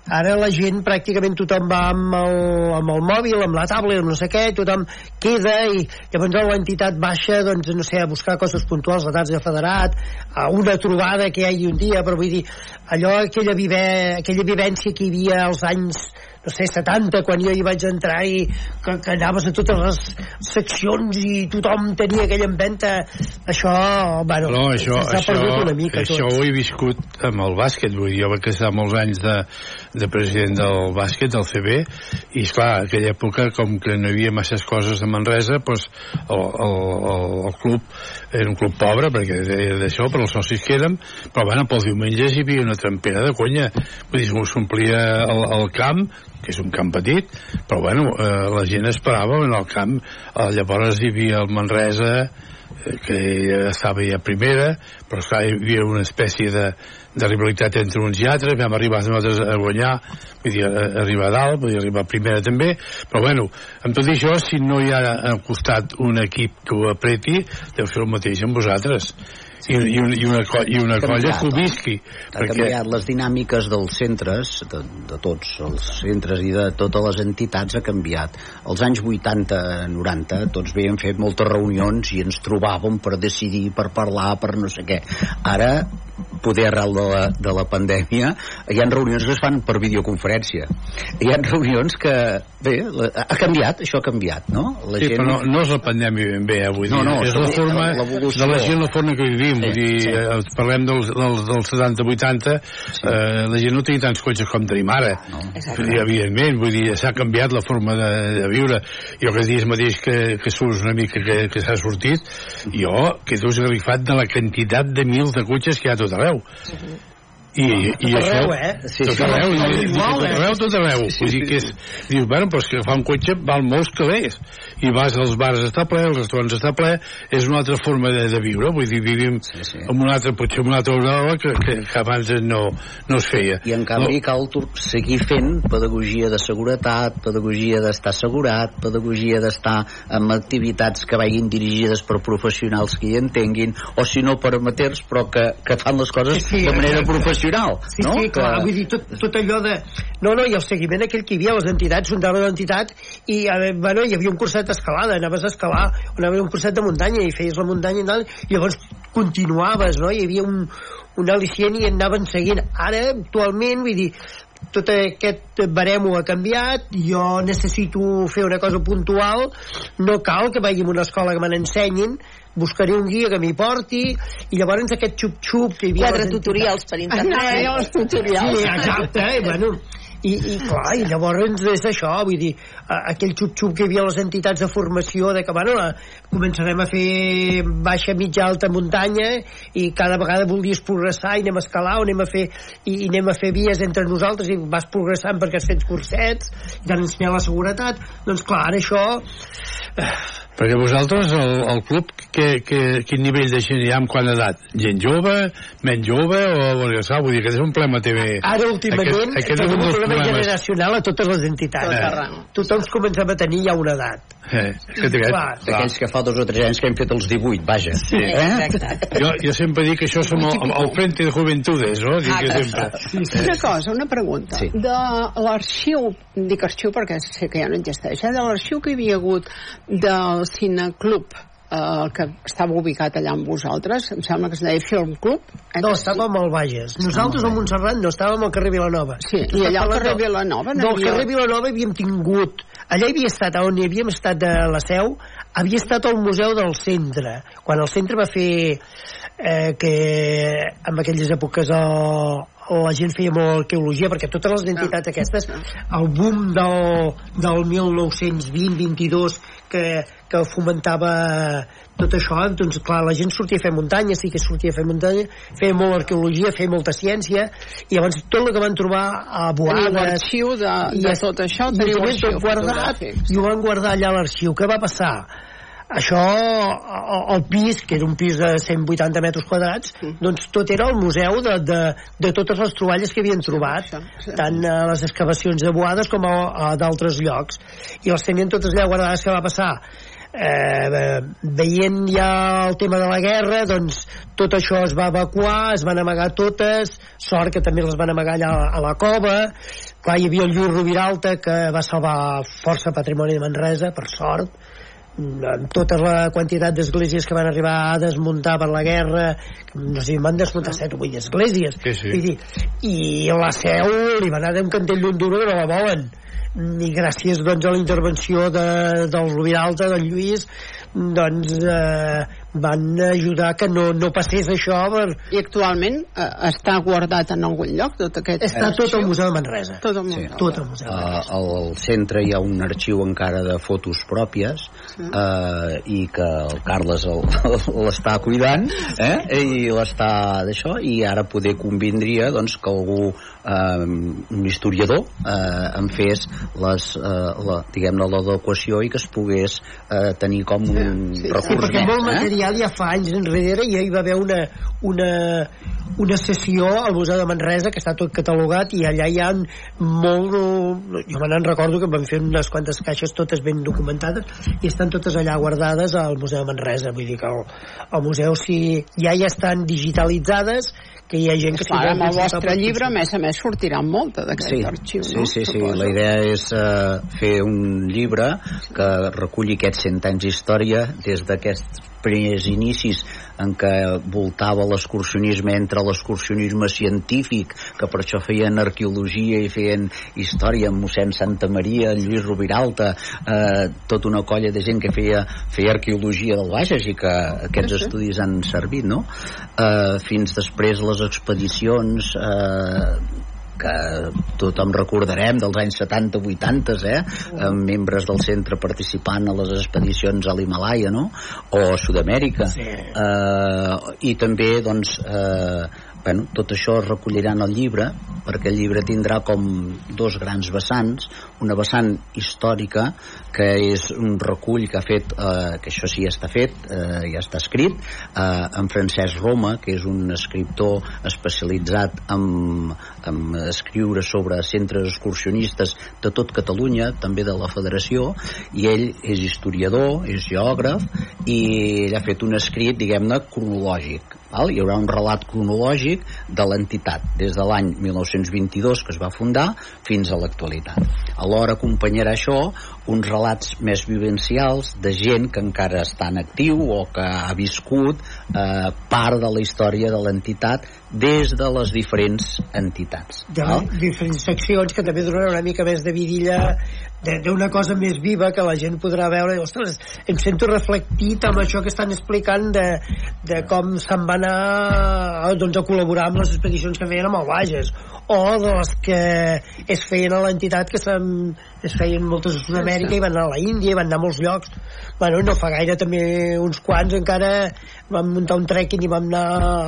[SPEAKER 8] ara la gent pràcticament tothom va amb el, amb el mòbil, amb la tablet, no sé què, tothom queda i llavors l'entitat baixa doncs, no sé, a buscar coses puntuals, la de federat, a una trobada que hi hagi un dia, però vull dir, allò, aquella, vive, aquella vivència que hi havia als anys no sé, 70, quan jo hi vaig entrar i que, que anaves a totes les seccions i tothom tenia aquella empenta això, bueno,
[SPEAKER 10] no, això, s'ha perdut una mica això tot. ho he viscut amb el bàsquet vull dir, jo vaig estar molts anys de, de president del bàsquet, del CB i esclar, aquella època com que no hi havia masses coses a Manresa doncs el, el, el, el club era un club pobre perquè era d'això, però els socis que érem però bueno, pels diumenges hi havia una trempera de conya vull dir, s'omplia el, el camp que és un camp petit, però bueno, eh, la gent esperava en el camp. Eh, llavors hi havia el Manresa, eh, que estava ja primera, però esclar, hi havia una espècie de, de rivalitat entre uns i altres, vam arribar nosaltres a guanyar, vull dir, a, arribar a dalt, vull dir, arribar a primera també, però bueno, amb tot això, si no hi ha al costat un equip que ho apreti, deu ser el mateix amb vosaltres i, i, un- i una, co- i una colla que ho visqui.
[SPEAKER 5] Ha canviat les dinàmiques dels centres, de, de tots els centres i de totes les entitats ha canviat. Als anys 80-90 tots havíem fet moltes reunions i ens trobàvem per decidir, per parlar, per no sé què. Ara, poder arrel de la, de la pandèmia, hi ha reunions que es fan per videoconferència. Hi ha reunions que, bé, la, ha canviat, això ha canviat, no? La
[SPEAKER 10] Sí, però no, no és la pandèmia ben bé, eh, vull dir,
[SPEAKER 5] No, no,
[SPEAKER 10] és la forma de la gent, la forma que vivim, vull dir,
[SPEAKER 5] sí.
[SPEAKER 10] eh, parlem dels, dels, dels 70-80, eh, la gent no tenia tants cotxes com tenim ara,
[SPEAKER 7] Exacte.
[SPEAKER 10] I, evidentment, vull dir, s'ha canviat la forma de, de viure, jo que dies mateix que, que surts una mica que, que s'ha sortit, jo quedo esgarrifat de la quantitat de mils de cotxes que hi ha tot arreu. Israel. Uhum. I, i
[SPEAKER 8] Tot
[SPEAKER 10] això,
[SPEAKER 8] arreu, eh?
[SPEAKER 5] Sí,
[SPEAKER 10] tot
[SPEAKER 5] sí.
[SPEAKER 10] arreu,
[SPEAKER 8] Tot
[SPEAKER 10] i
[SPEAKER 8] igual,
[SPEAKER 10] tot
[SPEAKER 8] eh?
[SPEAKER 10] arreu, tot arreu. Vull dir que és, dius, bueno, però és que fa un cotxe val molts calés. I vas als bars està ple, als restaurants està ple, és una altra forma de, de viure, vull dir, vivim
[SPEAKER 5] Sí, sí.
[SPEAKER 10] amb una altra, potser amb una altra hora que, que, que abans no, no es feia.
[SPEAKER 5] I en canvi cal tor- seguir fent pedagogia de seguretat, pedagogia d'estar assegurat, pedagogia d'estar amb activitats que vagin dirigides per professionals que hi entenguin, o si no per amateurs, però que, que fan les coses
[SPEAKER 8] Sí, sí,
[SPEAKER 5] de manera
[SPEAKER 8] exacte.
[SPEAKER 5] Professional.
[SPEAKER 8] Sí,
[SPEAKER 5] no?
[SPEAKER 8] sí, clar,
[SPEAKER 5] que...
[SPEAKER 8] vull dir, tot, tot allò de... No, no, i el seguiment aquell que hi havia, les entitats, un de l'entitat, i, bueno, hi havia un curset d'escalada, anaves a escalar, anaves a un curset de muntanya, i feies la muntanya i tal, i llavors continuaves, no?, hi havia un, un al·licient i anaven seguint. Ara, actualment, vull dir, tot aquest baremo ha canviat, jo necessito fer una cosa puntual, no cal que vagi a una escola que me n'ensenyin, buscaré un guia que m'hi porti, i llavors aquest xup-xup que hi havia...
[SPEAKER 7] Quatre tutorials per internet.
[SPEAKER 9] Ah, els tutorials.
[SPEAKER 8] Sí, exacte, eh? bueno, i, i clar, i llavors és això, vull dir, aquell xup-xup que hi havia a les entitats de formació, de que, bueno, eh, començarem a fer baixa, mitja, alta muntanya, i cada vegada volies progressar, i anem a escalar, o anem a fer, i, i anem a fer vies entre nosaltres, i vas progressant perquè has fet cursets, i t'han ensenyat la seguretat, doncs clar, ara això...
[SPEAKER 10] Perquè vosaltres, el, el club, que, que, quin nivell de gent hi ha amb quant edat? Gent jove, menys jove, o perquè, sap, vull dir que és un problema TV.
[SPEAKER 8] Ara, últimament,
[SPEAKER 10] aquest, aquest és un
[SPEAKER 8] un
[SPEAKER 10] dels
[SPEAKER 8] problema
[SPEAKER 10] problemes.
[SPEAKER 8] generacional a totes les entitats.
[SPEAKER 9] Arreu.
[SPEAKER 8] Tothom comencem a tenir ja una edat.
[SPEAKER 10] Eh, que té,
[SPEAKER 8] Clar.
[SPEAKER 5] Aquells que fa dos o tres anys que hem fet els 18, vaja.
[SPEAKER 10] Sí.
[SPEAKER 7] Exacte.
[SPEAKER 10] Jo, jo sempre dic que això som el, el Frente de Juventudes, no? Dic que sempre.
[SPEAKER 9] Una cosa, una pregunta.
[SPEAKER 5] Sí.
[SPEAKER 9] De l'arxiu, dic arxiu perquè sé que ja no existeix, eh? de l'arxiu que hi havia hagut del Cineclub, eh, que estava ubicat allà amb vosaltres, em sembla que es deia Film Club. Eh?
[SPEAKER 8] No, estàvem al Bages. Nosaltres a Montserrat no estàvem al carrer Vilanova.
[SPEAKER 9] Sí, i allà al carrer Vilanova
[SPEAKER 8] No, al carrer Vilanova havíem tingut... Allà hi havia estat, on hi havíem estat de la seu, havia estat al Museu del Centre. Quan el centre va fer eh, que en aquelles èpoques el, la gent feia molt arqueologia perquè totes les entitats aquestes el boom del, del 1920-22 que, que fomentava tot això, doncs clar, la gent sortia a fer muntanya, sí que sortia a fer muntanya, feia molt arqueologia, feia molta ciència, i llavors tot el que van trobar a
[SPEAKER 9] Teniu
[SPEAKER 8] Boades...
[SPEAKER 9] l'arxiu de,
[SPEAKER 8] i
[SPEAKER 9] de tot això, teniu l'arxiu
[SPEAKER 8] guardat, i ho van guardar allà a l'arxiu. Què va passar? Això, el- el pis, que era un pis de 180 metres quadrats, doncs tot era el museu de, de, de totes les troballes que havien trobat, tant a les excavacions de Boades com a, a d'altres llocs. I les tenien totes allà guardades. Què va passar? eh, veient ja el tema de la guerra doncs tot això es va evacuar es van amagar totes sort que també les van amagar allà a la cova clar, hi havia el Lluís Rubiralta que va salvar força patrimoni de Manresa per sort amb tota la quantitat d'esglésies que van arribar a desmuntar per la guerra no sé, van desmuntar 7 o 8 esglésies.
[SPEAKER 10] Sí, sí.
[SPEAKER 8] Dir, i la seu li va anar d'un cantell d'un duro que no la volen. I gràcies doncs, a la intervenció de, del Rubiralta, del Lluís doncs eh, van ajudar que no, no passés això per...
[SPEAKER 9] I actualment eh, està guardat en algun lloc tot aquest
[SPEAKER 8] està tot al Museu de Manresa.
[SPEAKER 9] Tot el
[SPEAKER 5] Sí.
[SPEAKER 8] tot al Museu de Manresa.
[SPEAKER 5] Uh, al centre hi ha un arxiu encara de fotos pròpies uh, i que el Carles l'està cuidant eh? i l'està d'això i ara poder convindria doncs, que algú uh, un historiador uh, en fes les, uh, la, diguem-ne l'adequació i que es pogués uh, tenir com un
[SPEAKER 9] Sí, sí.
[SPEAKER 5] recurs
[SPEAKER 8] Sí, perquè molt
[SPEAKER 5] eh?
[SPEAKER 8] material ja fa anys enrere i ja hi va haver una, una, una sessió al Museu de Manresa que està tot catalogat i allà hi ha molt jo me n'en recordo que van fer unes quantes caixes totes ben documentades i estan totes allà guardades al Museu Manresa vull dir que el, el museu si ja hi estan digitalitzades que hi ha gent que
[SPEAKER 9] Clar, amb el vostre llibre, a més a més, sortirà molta d'aquest
[SPEAKER 5] Sí,
[SPEAKER 9] arxiu,
[SPEAKER 5] sí,
[SPEAKER 9] no?
[SPEAKER 5] sí, sí.
[SPEAKER 9] Suposo.
[SPEAKER 5] La idea és uh, fer un llibre que reculli aquests 100 anys d'història des d'aquests primers inicis en què voltava l'excursionisme entre l'excursionisme científic, que per això feien arqueologia i feien història amb mossèn Santa Maria, en Lluís Rubiralta, eh, tota una colla de gent que feia, feia arqueologia del Bages i que aquests
[SPEAKER 9] Sí, sí.
[SPEAKER 5] estudis han servit, no? Eh, fins després les expedicions eh, que tothom recordarem dels anys 70-80 eh? amb membres del centre participant a les expedicions a l'Himalaya no? o a Sud-amèrica
[SPEAKER 8] Sí.
[SPEAKER 5] eh, i també doncs eh, bueno, tot això es recollirà en el llibre perquè el llibre tindrà com dos grans vessants. Una vessant històrica que és un recull que ha fet eh, que això sí està fet eh, ja està escrit eh, en Francesc Roma que és un escriptor especialitzat en, en escriure sobre centres excursionistes de tot Catalunya també de la federació i ell és historiador, és geògraf i ell ha fet un escrit diguem-ne cronològic val? hi haurà un relat cronològic de l'entitat des de l'any 1922 que es va fundar fins a l'actualitat alhora acompanyarà això uns relats més vivencials de gent que encara està en actiu o que ha viscut eh, part de la història de l'entitat des de les diferents entitats
[SPEAKER 8] de
[SPEAKER 5] val?
[SPEAKER 8] diferents seccions que també donaran una mica més de vidilla d'una cosa més viva que la gent podrà veure. I, ostres, em sento reflectit amb això que estan explicant de, de com se'n va anar doncs, a col·laborar amb les expedicions que feien amb el Bages o de les que es feien a l'entitat que se'n es feien moltes a Sud-amèrica i van anar a la Índia i van anar a molts llocs. Bueno, no fa gaire també uns quants encara vam muntar un trekking i vam anar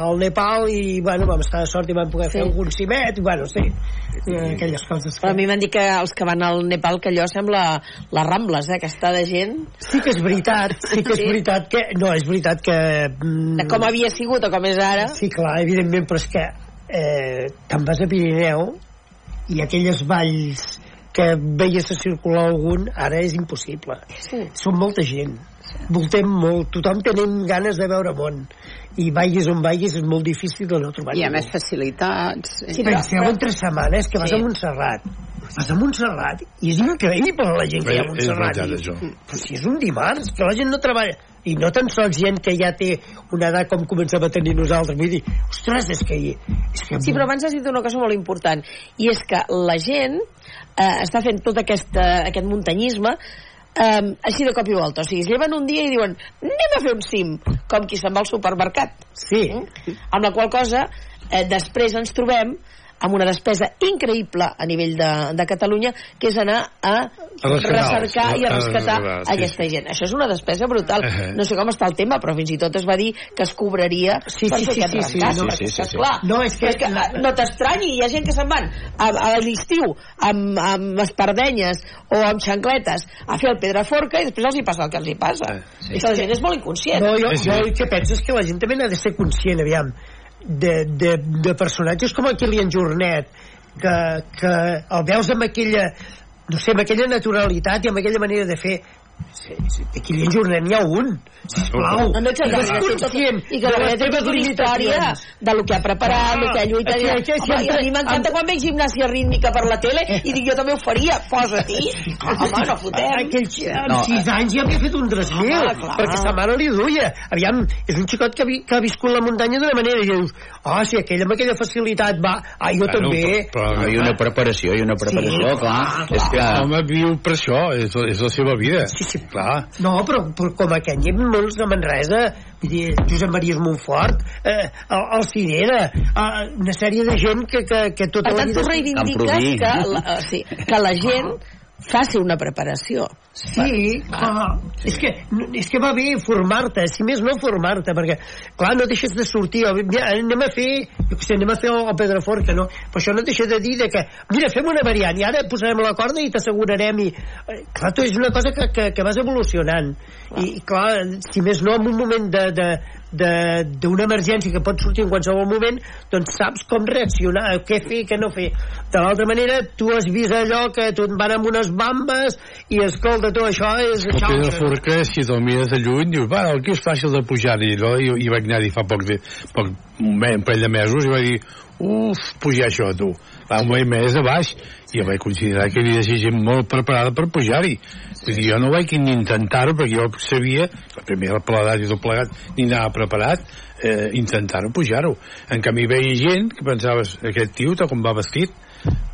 [SPEAKER 8] al Nepal i bueno, vam estar de sort i vam poder fer
[SPEAKER 7] Sí.
[SPEAKER 8] algun cimet i bueno, sí, eh, aquelles coses
[SPEAKER 7] Però a
[SPEAKER 8] que...
[SPEAKER 7] mi m'han dit que els que van al Nepal que allò sembla les Rambles, eh, que està de gent
[SPEAKER 8] Sí que és veritat, sí que és
[SPEAKER 7] Sí.
[SPEAKER 8] veritat que... No, és veritat que... mm,
[SPEAKER 7] de com havia sigut o com és ara.
[SPEAKER 8] Sí, clar, evidentment, però és que eh, te'n vas a Pirineu i aquelles valls que veies a circular algun, ara és impossible.
[SPEAKER 7] Sí.
[SPEAKER 8] Són molta gent. Voltem molt, tothom tenim ganes de veure món. I vagis on vagis és molt difícil de no trobar
[SPEAKER 9] I a
[SPEAKER 8] ningú.
[SPEAKER 9] més facilitats.
[SPEAKER 8] Sí, Penseu en tres setmanes que vas
[SPEAKER 9] Sí.
[SPEAKER 8] a Montserrat. Vas a Montserrat i és increïble la gent que hi ha a
[SPEAKER 10] És
[SPEAKER 8] Montserrat.
[SPEAKER 10] veritat,
[SPEAKER 8] I-. Però si és un dimarts, que la gent no treballa i no tan sols gent que ja té una edat com començava a tenir nosaltres vull dir, ostres, és que, és que
[SPEAKER 7] Sí, però abans has dit una cosa molt important, i és que la gent eh, està fent tot aquest, eh, aquest muntanyisme eh, així de cop i volta. O sigui, es lleven un dia i diuen anem a fer un cim, com qui se'n va al supermercat.
[SPEAKER 8] Sí.
[SPEAKER 7] Mm? Amb la qual cosa, eh, després ens trobem amb una despesa increïble a nivell de, de Catalunya, que és anar a
[SPEAKER 10] A
[SPEAKER 7] recercar i a
[SPEAKER 10] A
[SPEAKER 7] rescatar
[SPEAKER 10] rescatar, sí,
[SPEAKER 7] aquesta
[SPEAKER 10] sí.
[SPEAKER 7] gent. Això és una despesa brutal.
[SPEAKER 10] Uh -huh.
[SPEAKER 7] No sé com està el tema, però fins i tot es va dir que es cobraria
[SPEAKER 8] Sí,
[SPEAKER 7] per
[SPEAKER 8] sí,
[SPEAKER 7] fer
[SPEAKER 8] sí,
[SPEAKER 7] aquest
[SPEAKER 8] sí, sí,
[SPEAKER 7] rescat,
[SPEAKER 8] no,
[SPEAKER 7] perquè,
[SPEAKER 5] sí, sí, sí.
[SPEAKER 7] clar,
[SPEAKER 8] No, és que-
[SPEAKER 7] és que
[SPEAKER 8] la-
[SPEAKER 7] no t'estranyi, hi ha gent que se'n van a, a l'estiu amb, amb espardenyes o amb xancletes a fer el Pedraforca i després els hi passa el que els hi passa.
[SPEAKER 5] Sí.
[SPEAKER 7] I la gent és molt inconscient.
[SPEAKER 8] No, jo,
[SPEAKER 10] Sí, sí.
[SPEAKER 8] jo el que penso és que la gent també n'ha de ser conscient, aviam, de, de, de personatges com el Kilian Jornet, que, que el veus amb aquella, no sé, amb aquella naturalitat i amb aquella manera de fer Sí, sí, Kilian Jornet n'hi ha un sisplau
[SPEAKER 7] No, no, ets
[SPEAKER 8] conscient
[SPEAKER 7] I que
[SPEAKER 8] de
[SPEAKER 7] darrere
[SPEAKER 8] les teves
[SPEAKER 7] una història
[SPEAKER 8] limitacions.
[SPEAKER 7] de lo que ha preparat,
[SPEAKER 8] Ah,
[SPEAKER 7] el que ha lluitat.
[SPEAKER 8] aquí-
[SPEAKER 7] i-
[SPEAKER 8] aquí
[SPEAKER 7] Home, a mi m'encanta quan veig gimnàsia rítmica per la tele i dic, jo també ho faria, posa-t'hi. Home, no fotem.
[SPEAKER 8] Aquell xi- amb
[SPEAKER 5] No,
[SPEAKER 8] 6 anys ja havia fet un
[SPEAKER 7] Home, clar.
[SPEAKER 8] perquè sa mare li duia. Aviam, és un xicot que, ha vi- que ha viscut la muntanya d'una manera i dius, ah, si aquell amb aquella facilitat va, ah, jo
[SPEAKER 10] Bueno,
[SPEAKER 8] també.
[SPEAKER 10] però,
[SPEAKER 5] No,
[SPEAKER 10] però,
[SPEAKER 5] hi ha una preparació, hi ha una preparació,
[SPEAKER 8] Sí,
[SPEAKER 5] clar.
[SPEAKER 8] clar,
[SPEAKER 5] És que...
[SPEAKER 10] home viu per això, és, és la seva vida.
[SPEAKER 8] Sí, sí.
[SPEAKER 10] Clar.
[SPEAKER 8] No, però, però com aquest hi ha molts de Manresa, vull dir, Josep Maria Montfort, eh, el, el Cirera, eh, una sèrie de gent que, que, que tota
[SPEAKER 7] Per
[SPEAKER 8] la
[SPEAKER 7] tant,
[SPEAKER 8] vida...
[SPEAKER 7] tu reivindiques que la, eh, sí, que la gent faci una preparació.
[SPEAKER 8] Sí, clar. És que, és que va bé formar-te, si més no formar-te, perquè, clar, no deixes de sortir, anem a fer, jo sé, anem a fer el, Pedraforca, no? Però això no deixa de dir de que, mira, fem una variant, i ara posarem la corda i t'assegurarem, i, eh, clar, tu és una cosa que, que, que vas evolucionant, i, clar, si més no, en un moment de, de- d'una emergència que pot sortir en qualsevol moment doncs saps com reaccionar què fer, què no fer de l'altra manera tu has vist allò que tu van amb unes bambes i escolta tu això és
[SPEAKER 10] El Pedro
[SPEAKER 8] això,
[SPEAKER 10] Forca, si te'l mires de lluny, dius, va, aquí és fàcil de pujar-hi, no? I, i vaig anar-hi fa poc, de, poc un, un parell de mesos i vaig dir, uf, pujar això, tu. Va un parell més de baix, i jo vaig considerar que havia de ser gent molt preparada per pujar-hi. Vull dir, jo no vaig ni intentar-ho, perquè jo sabia, la primera per l'edat i tot plegat, ni anava preparat, eh, intentar-ho pujar-ho. En canvi, veia gent que pensaves, aquest tio, tal com va vestit,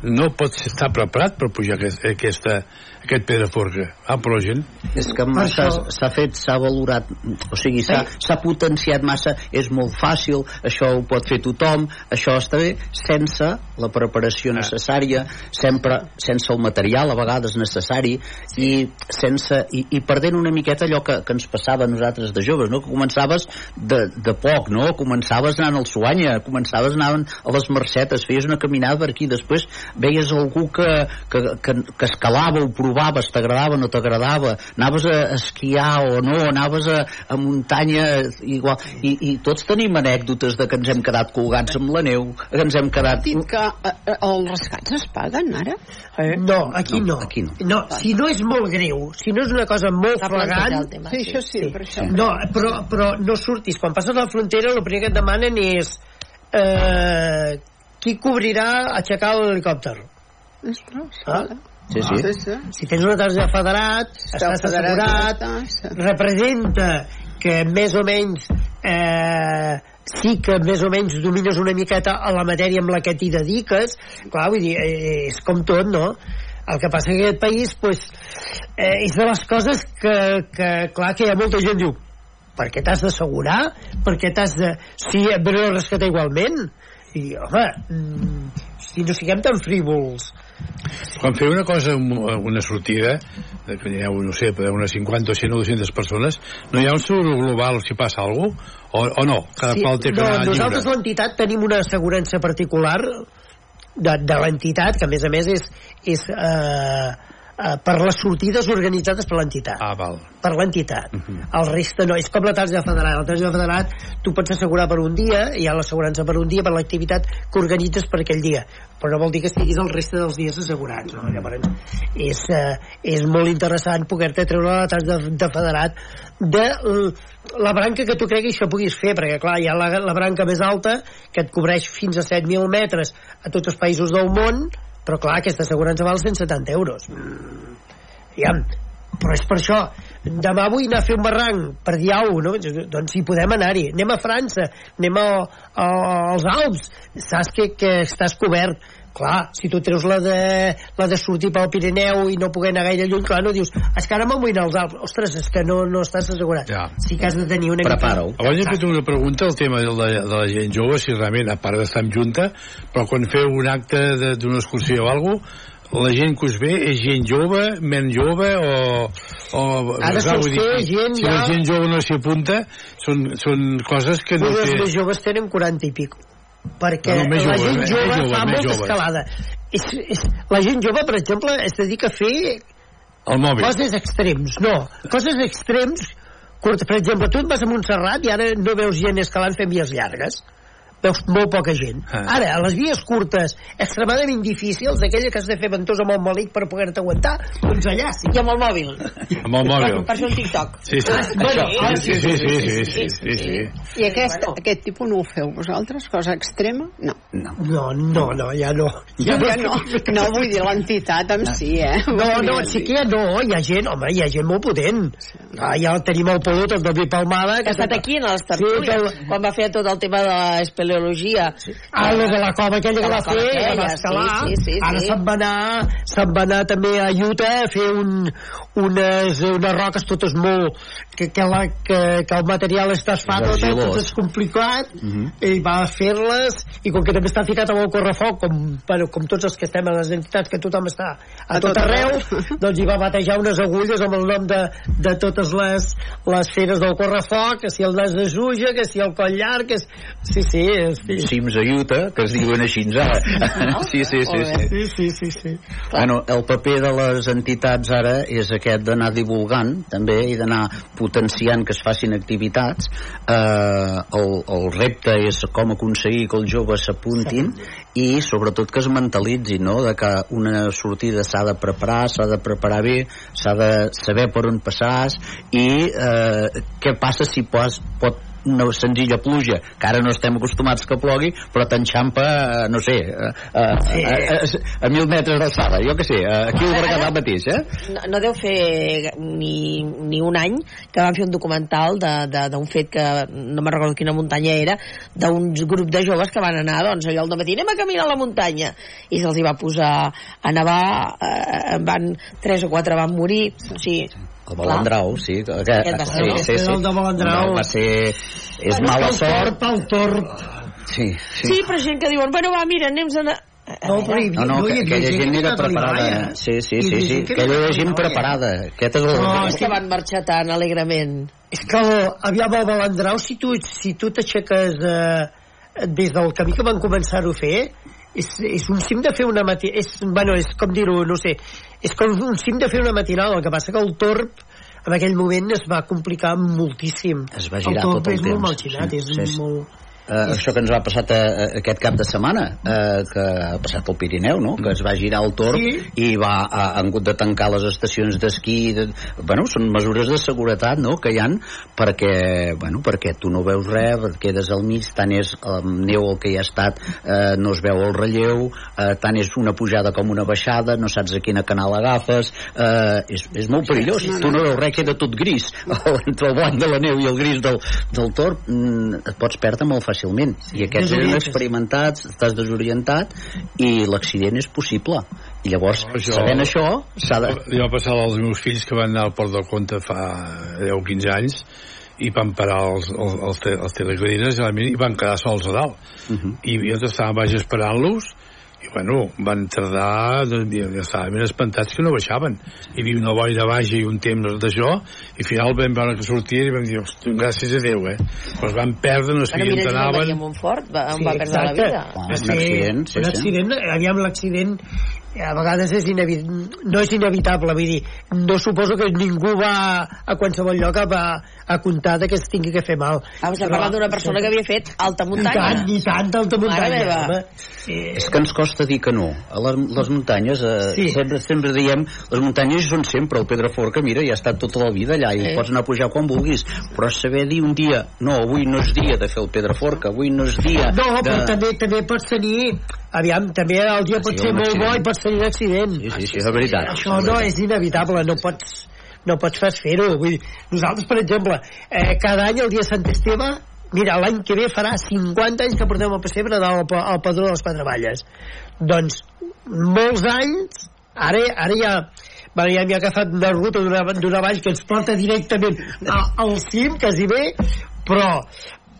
[SPEAKER 10] no pot estar preparat per pujar aquest, aquesta, aquest Pedraforca. Ah, però gent...
[SPEAKER 5] És que massa s'ha fet, s'ha valorat, o sigui, s'ha s'ha potenciat massa, és molt fàcil, això ho pot fer tothom, això està bé, sense la preparació necessària, sempre sense el material a vegades necessari, i sense i, i perdent una miqueta allò que, que ens passava a nosaltres de joves, no? que començaves de, de poc, no? començaves anant al Suanya, començaves anant a les Mercetes, feies una caminada per aquí, després veies algú que, que, que, que escalava, ho provaves, t'agradava, no t'agradava, anaves a esquiar o no, anaves a, a muntanya igual, i, i tots tenim anècdotes de que ens hem quedat colgats amb la neu, que ens hem quedat...
[SPEAKER 9] dit que eh, eh, els rescats es paguen ara?
[SPEAKER 8] Eh, no, aquí no.
[SPEAKER 5] Aquí no.
[SPEAKER 8] no. si no és molt greu, si no és una cosa molt flagrant...
[SPEAKER 9] tema, Sí, sí. això sí, per això.
[SPEAKER 8] No, però, però no surtis. Quan passes la frontera, el primer que et demanen és eh, qui cobrirà aixecar l'helicòpter? Ah?
[SPEAKER 5] Sí, sí.
[SPEAKER 9] Sí, sí.
[SPEAKER 8] Si tens una targeta federat, estàs
[SPEAKER 9] federat,
[SPEAKER 8] assegurat, representa que més o menys eh, sí que més o menys domines una miqueta a la matèria amb la que t'hi dediques clar, vull dir, eh, és com tot no? el que passa que aquest país pues, eh, és de les coses que, que clar que hi ha molta gent diu per què t'has d'assegurar? Per què t'has de... Sí, et ve a rescatar igualment. I, home, mm, si no siguem tan frívols.
[SPEAKER 10] Quan feu una cosa, una sortida, de que hi ha, no sé, unes 50 o 100 o 200 persones, no hi ha un seguro global si passa alguna cosa? O, o no? Cada
[SPEAKER 8] Sí,
[SPEAKER 10] qual té que
[SPEAKER 8] no,
[SPEAKER 10] anar
[SPEAKER 8] nosaltres l'entitat tenim una assegurança particular de, de l'entitat que a més a més és, és eh, eh, per les sortides organitzades per l'entitat
[SPEAKER 10] Ah, val.
[SPEAKER 8] per l'entitat. El resta no, és com la targeta federal. La targeta federal tu pots assegurar per un dia, hi ha l'assegurança per un dia per l'activitat que organitzes per aquell dia, però no vol dir que estiguis el resta dels dies assegurats. No? Llavors, és, eh, és molt interessant poder-te treure la targeta de, de federat de la branca que tu creguis que puguis fer, perquè clar, hi ha la, la branca més alta que et cobreix fins a 7.000 metres a tots els països del món, però clar, aquesta assegurança val 170 euros. Mm, Aviam, però és per això demà vull anar a fer un barranc per cosa, no? doncs hi podem anar-hi anem a França, anem a, a, als Alps saps que, que estàs cobert clar, si tu treus la de, la de sortir pel Pirineu i no poder anar gaire lluny, clar, no dius, és que ara me'n vull anar als Alps. Ostres, és que no, no estàs assegurat.
[SPEAKER 10] Ja.
[SPEAKER 8] sí que has de tenir una
[SPEAKER 10] Abans he fet una pregunta al tema de la, de la gent jove, si realment, a part d'estar en junta, però quan feu un acte de- d'una excursió o alguna cosa, la gent que us ve és gent jove, men jove o... o vull
[SPEAKER 8] ser
[SPEAKER 10] dir,
[SPEAKER 8] gent
[SPEAKER 10] si
[SPEAKER 8] ja-
[SPEAKER 10] la gent jove no s'hi apunta, són, són coses que no té...
[SPEAKER 8] més joves tenen 40 i pico perquè
[SPEAKER 10] No, no, més
[SPEAKER 8] la gent
[SPEAKER 10] més
[SPEAKER 8] jove
[SPEAKER 10] joves,
[SPEAKER 8] fa molta
[SPEAKER 10] joves.
[SPEAKER 8] escalada. És, és, la gent jove, per exemple, es dedica a fer
[SPEAKER 10] El mòbil.
[SPEAKER 8] coses extrems, no, coses extrems per exemple, tu et vas a Montserrat i ara no veus gent escalant fent vies llargues veus molt poca gent.
[SPEAKER 10] Ah.
[SPEAKER 8] Ara, a les vies curtes, extremadament difícils, d'aquella que has de fer ventosa amb el malic per poder-te aguantar, doncs allà sí.
[SPEAKER 7] I amb el mòbil.
[SPEAKER 10] Amb el mòbil.
[SPEAKER 7] Per, fer un TikTok.
[SPEAKER 10] Sí, sí.
[SPEAKER 8] Bueno,
[SPEAKER 10] Això, sí, sí, sí, sí, sí, sí, sí.
[SPEAKER 9] I aquest, aquest tipus no ho feu vosaltres? Cosa extrema? No.
[SPEAKER 8] No, no, no, ja no.
[SPEAKER 9] Ja no, no, no vull dir l'entitat en si, eh?
[SPEAKER 8] No, no, sí que ha, no, hi ha gent, home, hi ha gent molt potent. Ah, ja tenim el Polot, el David Palmada...
[SPEAKER 7] Que ha estat aquí en les tertúlies, quan va fer tot el tema de la espeleologia. Sí.
[SPEAKER 8] Ah, lo de la cova aquella que
[SPEAKER 7] De la
[SPEAKER 8] va fer, que
[SPEAKER 7] aquella,
[SPEAKER 8] va escalar.
[SPEAKER 7] sí, sí, sí,
[SPEAKER 8] Ara
[SPEAKER 7] sí.
[SPEAKER 8] se'n va anar, se'n va anar també a Utah a fer un, unes, unes roques totes molt... Que, que, la, que, que el material està es fa tot, eh, tot és complicat,
[SPEAKER 5] Mhm.
[SPEAKER 8] i va fer-les, i com que també està ficat amb el correfoc, com, bueno, com tots els que estem a les entitats, que tothom està a,
[SPEAKER 9] A
[SPEAKER 8] tot
[SPEAKER 9] tot
[SPEAKER 8] arreu,
[SPEAKER 9] arreu.
[SPEAKER 8] doncs hi va batejar unes agulles amb el nom de, de totes les, les feres del correfoc, que si el nas de Juja, que si el coll llarg, que és... Sí, sí.
[SPEAKER 5] Cims a Utah, que es diuen així ara. sí, sí, sí, sí.
[SPEAKER 8] Sí, sí, sí, sí.
[SPEAKER 5] Bueno, el paper de les entitats ara és aquest d'anar divulgant també i d'anar potenciant que es facin activitats eh, el, el repte és com aconseguir que els joves s'apuntin i sobretot que es mentalitzin no? de que una sortida s'ha de preparar s'ha de preparar bé s'ha de saber per on passar i eh, què passa si pos, pot una senzilla pluja, que ara no estem acostumats que plogui, però t'enxampa, eh, no sé, a, a, a, a, a mil metres d'alçada, jo que sé, eh, aquí al Berguedà mateix, eh?
[SPEAKER 7] No, no deu fer ni, ni un any que van fer un documental d'un fet que no me'n recordo quina muntanya era d'un grup de joves que van anar doncs, allò al matí anem a caminar a la muntanya i se'ls hi va posar a nevar eh, van, tres o quatre van morir o sigui,
[SPEAKER 5] El Balandrau, sí. Que, que,
[SPEAKER 7] Aquest va ser
[SPEAKER 5] sí,
[SPEAKER 7] el-
[SPEAKER 5] sí, sí.
[SPEAKER 8] el de Balandrau.
[SPEAKER 5] Va ser... És mala sort.
[SPEAKER 8] El torp.
[SPEAKER 5] Sí,
[SPEAKER 7] sí.
[SPEAKER 5] sí.
[SPEAKER 7] però gent que diuen bueno va mira anem a
[SPEAKER 8] No, però hi,
[SPEAKER 5] No, no, que,
[SPEAKER 8] hi
[SPEAKER 5] aquella gent
[SPEAKER 8] que
[SPEAKER 5] era preparada.
[SPEAKER 8] l'Himalaya.
[SPEAKER 5] Sí, sí, sí, sí. Aquella era gent preparada. Aquest és el...
[SPEAKER 7] no, és que van marxar tan alegrement
[SPEAKER 8] És que, aviam, el Balandrau, si tu si tu t'aixeques eh, des del camí que van començar-ho a fer, és, és un cim de fer una matinada... És, bueno, és com dir-ho, no sé, és com un cim de fer una matinada. El que passa que el torb en aquell moment es va complicar moltíssim.
[SPEAKER 5] Es va girar
[SPEAKER 8] el
[SPEAKER 5] tot el
[SPEAKER 8] és molt
[SPEAKER 5] temps.
[SPEAKER 8] malginat,
[SPEAKER 5] Sí,
[SPEAKER 8] és
[SPEAKER 5] sí, sí.
[SPEAKER 8] molt...
[SPEAKER 5] Eh, això que ens ha passat eh, aquest cap de setmana eh, que ha passat al Pirineu no? que es va girar el torb
[SPEAKER 8] Sí.
[SPEAKER 5] i va, ha, han hagut de tancar les estacions d'esquí de... bueno, són mesures de seguretat no? que hi han perquè, bueno, perquè tu no veus res et quedes al mig, tant és el neu el que hi ha estat eh, no es veu el relleu eh, tant és una pujada com una baixada no saps a quina canal agafes eh, és, és molt perillós, tu no veus res queda tot gris entre el blanc de la neu i el gris del, del torb mm, et pots perdre molt fàcilment i aquests eren experimentats estàs desorientat i l'accident és possible i llavors,
[SPEAKER 10] No, això-
[SPEAKER 5] sabent això s'ha de...
[SPEAKER 10] Li va passar als meus fills que van anar al Port del Comte fa 10 o 15 anys i van parar els, els, els, te, els teleclines i van quedar sols a dalt.
[SPEAKER 5] Uh -huh.
[SPEAKER 10] I jo estava baix esperant-los i bueno, van tardar doncs, ja, ja estaven ben espantats que no baixaven hi havia una boira baixa i un temps d'això i al final vam veure que sortien i vam dir "Hosti, gràcies a Déu eh? però es van perdre, no
[SPEAKER 7] Bueno,
[SPEAKER 10] sabien
[SPEAKER 7] mira,
[SPEAKER 10] on anaven
[SPEAKER 7] Montfort va,
[SPEAKER 8] Sí,
[SPEAKER 7] va perdre la
[SPEAKER 8] exacte.
[SPEAKER 7] vida.
[SPEAKER 5] Ah,
[SPEAKER 8] Va
[SPEAKER 5] un accident, sí,
[SPEAKER 8] un
[SPEAKER 5] sí.
[SPEAKER 8] accident, aviam l'accident a vegades és inevi no és inevitable, vull dir, no suposo que ningú va a qualsevol lloc a, va a comptar de que es tingui que fer mal.
[SPEAKER 7] Ah, estem parlant d'una persona que havia fet alta
[SPEAKER 8] I
[SPEAKER 7] muntanya.
[SPEAKER 8] tant, i tant, alta muntanya. Eh,
[SPEAKER 5] És que ens costa dir que no. A les, les muntanyes, eh,
[SPEAKER 8] Sí.
[SPEAKER 5] sempre, sempre diem, les muntanyes són sempre el Pedraforca, mira, ja ha estat tota la vida allà i
[SPEAKER 7] Sí.
[SPEAKER 5] pots anar a pujar quan vulguis, però saber dir un dia, no, avui no és dia de fer el Pedraforca, avui no és dia
[SPEAKER 8] No,
[SPEAKER 5] de...
[SPEAKER 8] però també, també pots tenir... Aviam, també el dia pot
[SPEAKER 5] Sí,
[SPEAKER 8] ser molt bo i pots tenir un accident.
[SPEAKER 5] Sí, sí, sí, és veritat.
[SPEAKER 8] Això no és inevitable, no pots no pots fer fer-ho. Vull dir, nosaltres, per exemple, eh, cada any el dia Sant Esteve, mira, l'any que ve farà 50 anys que portem el pessebre al, al padró de les Quatre Valles. Doncs, molts anys, ara, ara ja Bueno, ja m'hi ha agafat una ruta d'una vall que ens porta directament al cim, quasi bé, però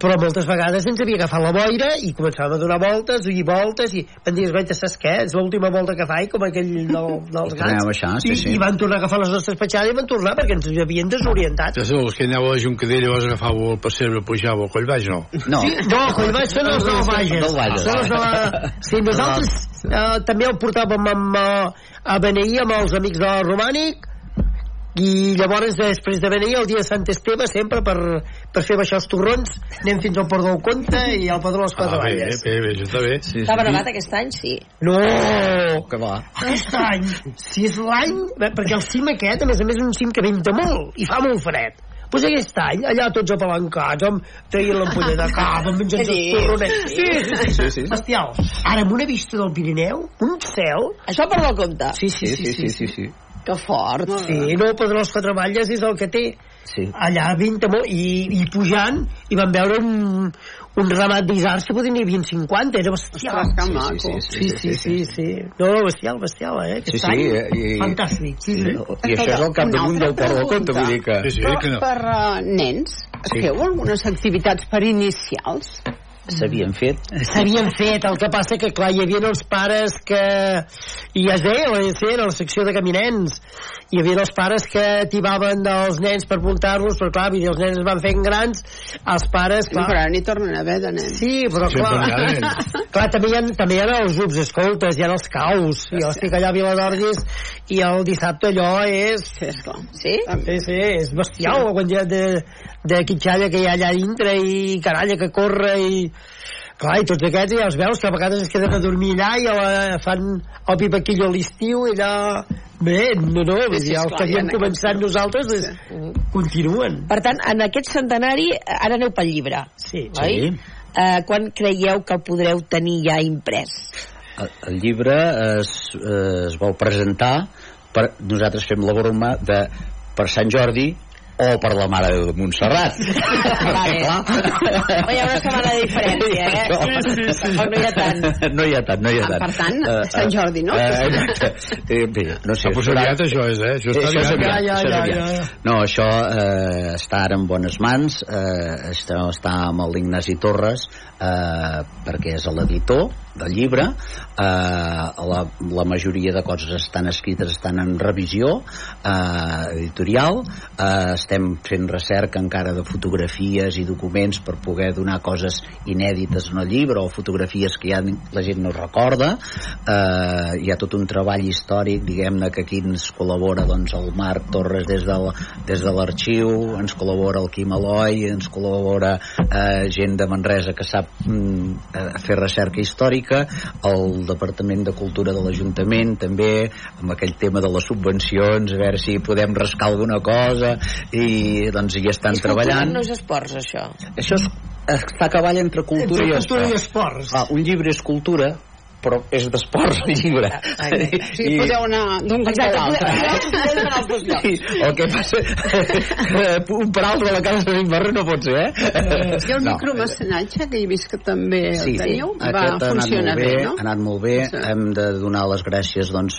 [SPEAKER 8] però moltes vegades ens havia agafat la boira i començàvem a donar voltes i voltes i van dir, escolta, saps què? És l'última volta que faig, com aquell del, dels gats.
[SPEAKER 5] baixar, sí,
[SPEAKER 8] I,
[SPEAKER 5] sí.
[SPEAKER 8] I van tornar a agafar les nostres petjades i van tornar perquè ens havien desorientat.
[SPEAKER 10] ja sabeu, els que aneu a la Juncadella llavors agafàveu el pessebre, pujàveu a Collbaix, no?
[SPEAKER 5] No,
[SPEAKER 8] Sí, no, Collbaix són els del Bages.
[SPEAKER 5] Del Bages.
[SPEAKER 8] Són els de la... Sí, nosaltres eh, també el portàvem amb, eh, a Beneí amb els amics de la Romànic i llavors després de Beneí el dia de Sant Esteve sempre per, per fer baixar els torrons anem fins al Port del Comte i al Padró de les Quatre
[SPEAKER 10] Ah, bé,
[SPEAKER 8] Valles
[SPEAKER 10] bé, bé, això està bé.
[SPEAKER 5] sí,
[SPEAKER 7] Estava
[SPEAKER 5] sí.
[SPEAKER 7] nevat aquest any, sí.
[SPEAKER 8] no,
[SPEAKER 5] Que va.
[SPEAKER 8] aquest any si és l'any eh, perquè el cim aquest a més a més és un cim que venta molt i fa molt fred pues aquest any, allà tots apalancats, amb traient l'ampolla de cava, menjant
[SPEAKER 7] Sí.
[SPEAKER 8] els torronets. Sí, sí, sí,
[SPEAKER 5] Sí, sí.
[SPEAKER 8] Bestial. Ara, amb una vista del Pirineu, un cel...
[SPEAKER 7] Això per la compte.
[SPEAKER 8] Sí, sí,
[SPEAKER 5] Sí, sí, sí, sí, sí.
[SPEAKER 7] Que fort.
[SPEAKER 8] Sí, no, però de les quatre valles és el que té.
[SPEAKER 5] Sí.
[SPEAKER 8] allà 20 mo- i, i pujant i vam veure un, un ramat d'isars que podien haver 50 era bestial
[SPEAKER 9] Ostres, que
[SPEAKER 8] sí,
[SPEAKER 9] maco.
[SPEAKER 8] sí, sí, sí, sí, sí, no, bestial, bestial eh?
[SPEAKER 5] Sí,
[SPEAKER 8] Aquest
[SPEAKER 5] sí,
[SPEAKER 8] any,
[SPEAKER 5] eh, i-
[SPEAKER 8] fantàstic sí, sí.
[SPEAKER 5] I això és el capdamunt del port del conte, vull dir que...
[SPEAKER 9] Però per uh, nens,
[SPEAKER 5] Sí.
[SPEAKER 9] feu algunes activitats per inicials?
[SPEAKER 5] S'havien fet.
[SPEAKER 8] s'havien fet, el que passa que clar, hi havia els pares que i es deia, es deia a la secció de caminens hi havia els pares que tibaven dels nens per apuntar-los però clar, els nens es van fent grans els pares, clar,
[SPEAKER 9] Però ara n'hi tornen a haver de nens.
[SPEAKER 8] Sí, però clar,
[SPEAKER 9] nens.
[SPEAKER 8] clar també, hi ha, també hi ha els grups escoltes, hi ha els caus, i jo estic allà a Viladordis i el dissabte allò és...
[SPEAKER 9] Sí.
[SPEAKER 8] Sí? Sí, sí, és bestial, sí. quan hi ha de, de quitxalla que hi ha allà dintre i canalla que corre i... Clar, i tots aquests ja els veus que a vegades es queden a dormir allà i la, fan el pipaquillo a l'estiu i allà... Bé, no, no, vull dir, el que havíem començat nosaltres és, continuen.
[SPEAKER 7] Per tant, en aquest centenari, ara aneu pel llibre.
[SPEAKER 8] Sí.
[SPEAKER 7] Oi?
[SPEAKER 5] Sí.
[SPEAKER 7] Eh, quan creieu que el podreu tenir ja imprès?
[SPEAKER 5] El, el llibre es, es vol presentar per, nosaltres fem la broma de per Sant Jordi o per la Mare de Montserrat.
[SPEAKER 7] Vale. O hi ha una setmana de diferència, eh? O no hi ha tant.
[SPEAKER 5] No hi ha tant, no hi ha
[SPEAKER 9] Ah,
[SPEAKER 5] tant.
[SPEAKER 9] per tant,
[SPEAKER 5] Eh,
[SPEAKER 9] Sant
[SPEAKER 5] eh,
[SPEAKER 9] Jordi, no?
[SPEAKER 5] eh, exacte. Eh, bé, no sé.
[SPEAKER 10] Pues aviat això és, eh? Això està aviat. Ja,
[SPEAKER 5] això és
[SPEAKER 10] ja,
[SPEAKER 5] aviat.
[SPEAKER 10] ja, ja.
[SPEAKER 5] No, això eh, està ara en bones mans, eh, està, està amb l'Ignasi Torres, eh, perquè és l'editor del llibre, eh, la, la majoria de coses estan escrites, estan en revisió eh, editorial, eh, estem fent recerca encara de fotografies i documents per poder donar coses inèdites en el llibre o fotografies que ja la gent no recorda. Eh, hi ha tot un treball històric diguem-ne que aquí ens col·labora doncs, el Marc Torres des de, des de l'arxiu ens col·labora el Quim Eloi ens col·labora eh, gent de Manresa que sap mm, eh, fer recerca històrica el Departament de Cultura de l'Ajuntament també amb aquell tema de les subvencions a veure si podem rascar alguna cosa i doncs hi estan
[SPEAKER 7] cultura,
[SPEAKER 5] treballant
[SPEAKER 7] No és esports, això.
[SPEAKER 5] això és, està a cavall entre cultura,
[SPEAKER 8] Entre
[SPEAKER 5] i,
[SPEAKER 8] cultura i
[SPEAKER 5] esport.
[SPEAKER 8] esports.
[SPEAKER 5] Ah, un llibre és cultura, però és d'esports el llibre.
[SPEAKER 9] Sí, podeu anar d'un costat a l'altre, eh?
[SPEAKER 5] Sí, el que passa eh, un per altre a la casa de Vimbarra no pot ser, eh?
[SPEAKER 9] I el
[SPEAKER 5] No.
[SPEAKER 9] micromecenatge, que he vist que també
[SPEAKER 5] Sí,
[SPEAKER 9] el teniu, va
[SPEAKER 5] aquest ha anat
[SPEAKER 9] funcionar
[SPEAKER 5] bé,
[SPEAKER 9] bé, no?
[SPEAKER 5] ha anat molt bé.
[SPEAKER 9] Sí.
[SPEAKER 5] Hem de donar les gràcies doncs,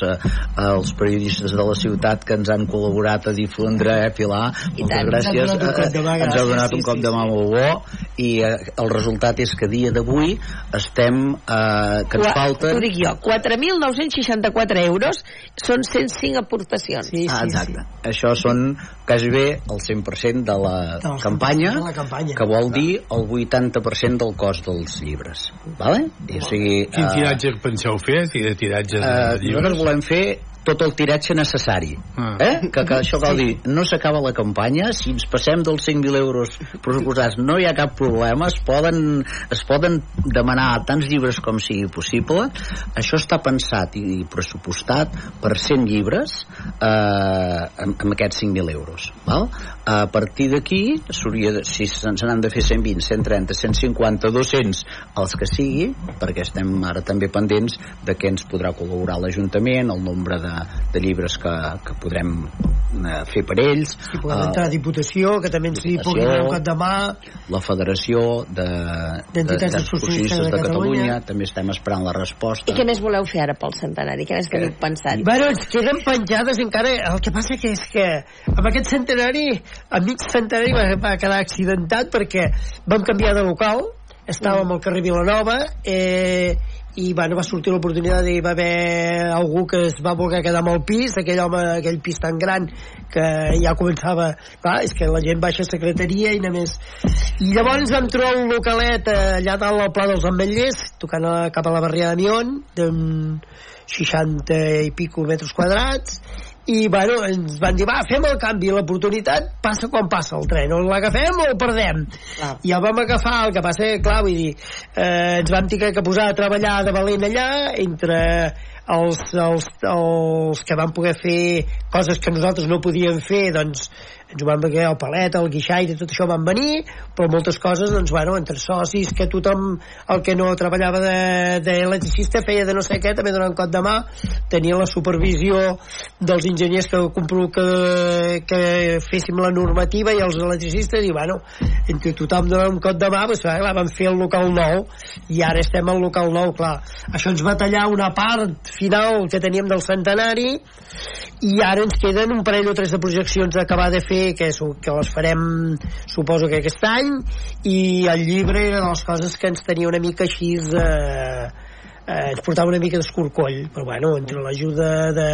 [SPEAKER 5] als periodistes de la ciutat que ens han col·laborat a difondre, eh, Pilar? Moltes
[SPEAKER 8] tant.
[SPEAKER 5] gràcies.
[SPEAKER 8] Ens ha donat un cop de mà,
[SPEAKER 5] Eh, ha
[SPEAKER 8] sí,
[SPEAKER 5] un cop
[SPEAKER 8] sí,
[SPEAKER 5] de mà
[SPEAKER 8] sí.
[SPEAKER 5] molt bo i eh, el resultat és que dia d'avui estem eh, que ens
[SPEAKER 7] Qua-
[SPEAKER 5] falten
[SPEAKER 7] T'ho dic jo, 4.964 euros són 105 aportacions.
[SPEAKER 8] Sí,
[SPEAKER 5] Ah, exacte. Això són quasi bé el 100% de la
[SPEAKER 8] De la
[SPEAKER 5] campanya,
[SPEAKER 8] de la campanya.
[SPEAKER 5] que vol dir el 80% del cost dels llibres. Vale? I, o sigui,
[SPEAKER 10] Quin
[SPEAKER 5] eh,
[SPEAKER 10] tiratge penseu fer? de tiratge de,
[SPEAKER 5] eh,
[SPEAKER 10] de llibres?
[SPEAKER 5] nosaltres volem fer tot el tiratge necessari
[SPEAKER 10] Ah.
[SPEAKER 5] eh? que, que això vol dir no s'acaba la campanya si ens passem dels 5.000 euros pressupostats no hi ha cap problema es poden, es poden demanar tants llibres com sigui possible això està pensat i, pressupostat per 100 llibres eh, amb, amb aquests 5.000 euros val? A partir d'aquí s'hauria de- si se n'han de fer 120, 130, 150 200 els que sigui perquè estem ara també pendents de què ens podrà col·laborar l'Ajuntament el nombre de, de llibres que, que podrem eh, fer per ells
[SPEAKER 8] Si podem
[SPEAKER 5] eh,
[SPEAKER 8] entrar a Diputació, que també ens hi pugui donar un cop de mà.
[SPEAKER 5] la Federació de,
[SPEAKER 8] D'entitats
[SPEAKER 5] de,
[SPEAKER 8] excursionistes de Catalunya.
[SPEAKER 5] també estem esperant la resposta
[SPEAKER 7] I què més voleu fer ara pel centenari? Què més teniu pensat?
[SPEAKER 8] Bueno, ens queden penjades encara. El que passa que és que amb aquest centenari, a mig centenari va, va quedar accidentat perquè vam canviar de local, estàvem al carrer Vilanova, eh, i bueno, va sortir l'oportunitat i va haver algú que es va voler quedar amb el pis, aquell home, aquell pis tan gran que ja començava clar, és que la gent baixa a secretaria i només i llavors vam trobar un localet eh, allà dalt al Pla dels Ametllers tocant a, cap a la barriada de Mion d'un 60 i pico metres quadrats i bueno, ens van dir, va, fem el canvi l'oportunitat passa quan passa el tren o l'agafem o el perdem
[SPEAKER 7] Clar.
[SPEAKER 8] i el vam agafar, el que passa clar, vull dir eh, ens vam tenir que posar a treballar de valent allà entre els, els, els que van poder fer coses que nosaltres no podíem fer doncs ens ho van venir el palet, el guixaire tot això van venir, però moltes coses doncs bueno, entre socis que tothom el que no treballava d'electricista de, feia de no sé què, també donant cot de mà tenia la supervisió dels enginyers que, que, que féssim la normativa i els electricistes i bueno, entre tothom donant un cot de mà doncs, clar, van fer el local nou i ara estem al local nou, clar. Això ens va tallar una part final que teníem del centenari i ara ens queden un parell o tres de projeccions a acabar de fer que, que les farem suposo que aquest any i el llibre era de les coses que ens tenia una mica així eh, eh, ens portava una mica d'escorcoll però bueno, entre l'ajuda de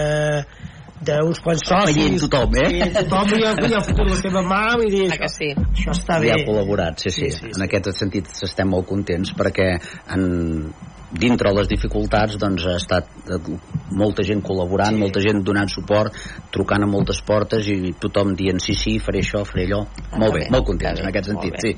[SPEAKER 8] d'uns quants socis
[SPEAKER 5] Veient tothom, eh?
[SPEAKER 8] i tothom ja, ja ha fotut la seva mà vull dir,
[SPEAKER 7] ah, que sí?
[SPEAKER 8] això està bé
[SPEAKER 5] ja ha col·laborat, sí, sí, sí, sí, sí. en aquest sentit estem molt contents perquè en, dintre les dificultats doncs ha estat eh, molta gent col·laborant, sí. molta gent donant suport, trucant a moltes portes i tothom dient sí, sí, faré això, faré allò. Ah, molt bé, bé, molt contents en aquest sentit, bé, sí.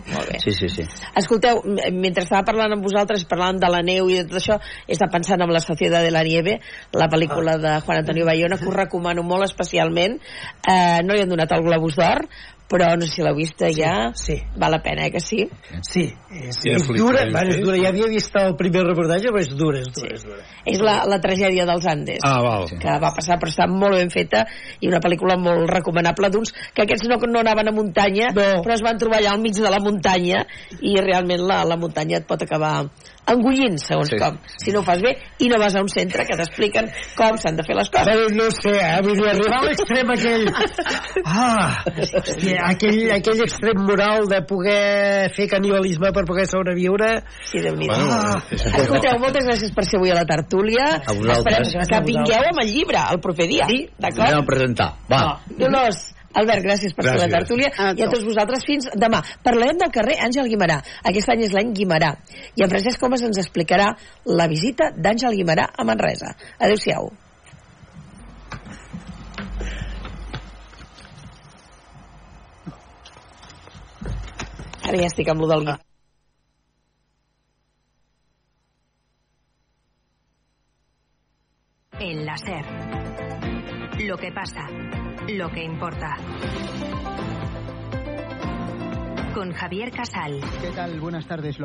[SPEAKER 5] sí. Sí, sí.
[SPEAKER 7] Escolteu, mentre estava parlant amb vosaltres, parlant de la neu i de tot això, he estat pensant en La Societat de la Nieve, la pel·lícula ah. de Juan Antonio Bayona, que us recomano molt especialment. Eh, no li han donat el Globus d'Or, però no sé si l'heu vista sí, ja
[SPEAKER 8] sí.
[SPEAKER 7] val la pena, eh, que sí?
[SPEAKER 8] sí, és, és dura, bueno, és dura ja havia vist el primer reportatge però és dura, és dura, sí. és, dura.
[SPEAKER 7] és la, la tragèdia dels Andes
[SPEAKER 10] ah, val.
[SPEAKER 7] que va passar però està molt ben feta i una pel·lícula molt recomanable d'uns que aquests no, no anaven a muntanya no. però es van trobar allà al mig de la muntanya i realment la, la muntanya et pot acabar engullint, segons sí. com, si no ho fas bé, i no vas a un centre que t'expliquen com s'han de fer les coses.
[SPEAKER 8] Però no sé, eh? Vull dir, arribar a l'extrem aquell... Ah, hòstia, aquell, aquell extrem moral de poder fer canibalisme per poder sobreviure...
[SPEAKER 7] Sí, déu nhi bueno, ah. Escolteu, moltes gràcies per ser avui a la tertúlia.
[SPEAKER 5] A vosaltres.
[SPEAKER 7] Esperem que vingueu amb el llibre el proper dia. Sí, d'acord?
[SPEAKER 5] Anem a presentar. Va.
[SPEAKER 7] No. Dolors, Albert, gràcies per gràcies. ser la tertúlia a i a tots vosaltres fins demà. Parlarem del carrer Àngel Guimarà. Aquest any és l'any Guimarà. I en Francesc Comas ens explicarà la visita d'Àngel Guimarà a Manresa. Adéu-siau. Ara ja estic amb lo del Guimarà.
[SPEAKER 11] En la SER. Lo que pasa lo que importa. Con Javier Casal.
[SPEAKER 12] ¿Qué tal? Buenas tardes.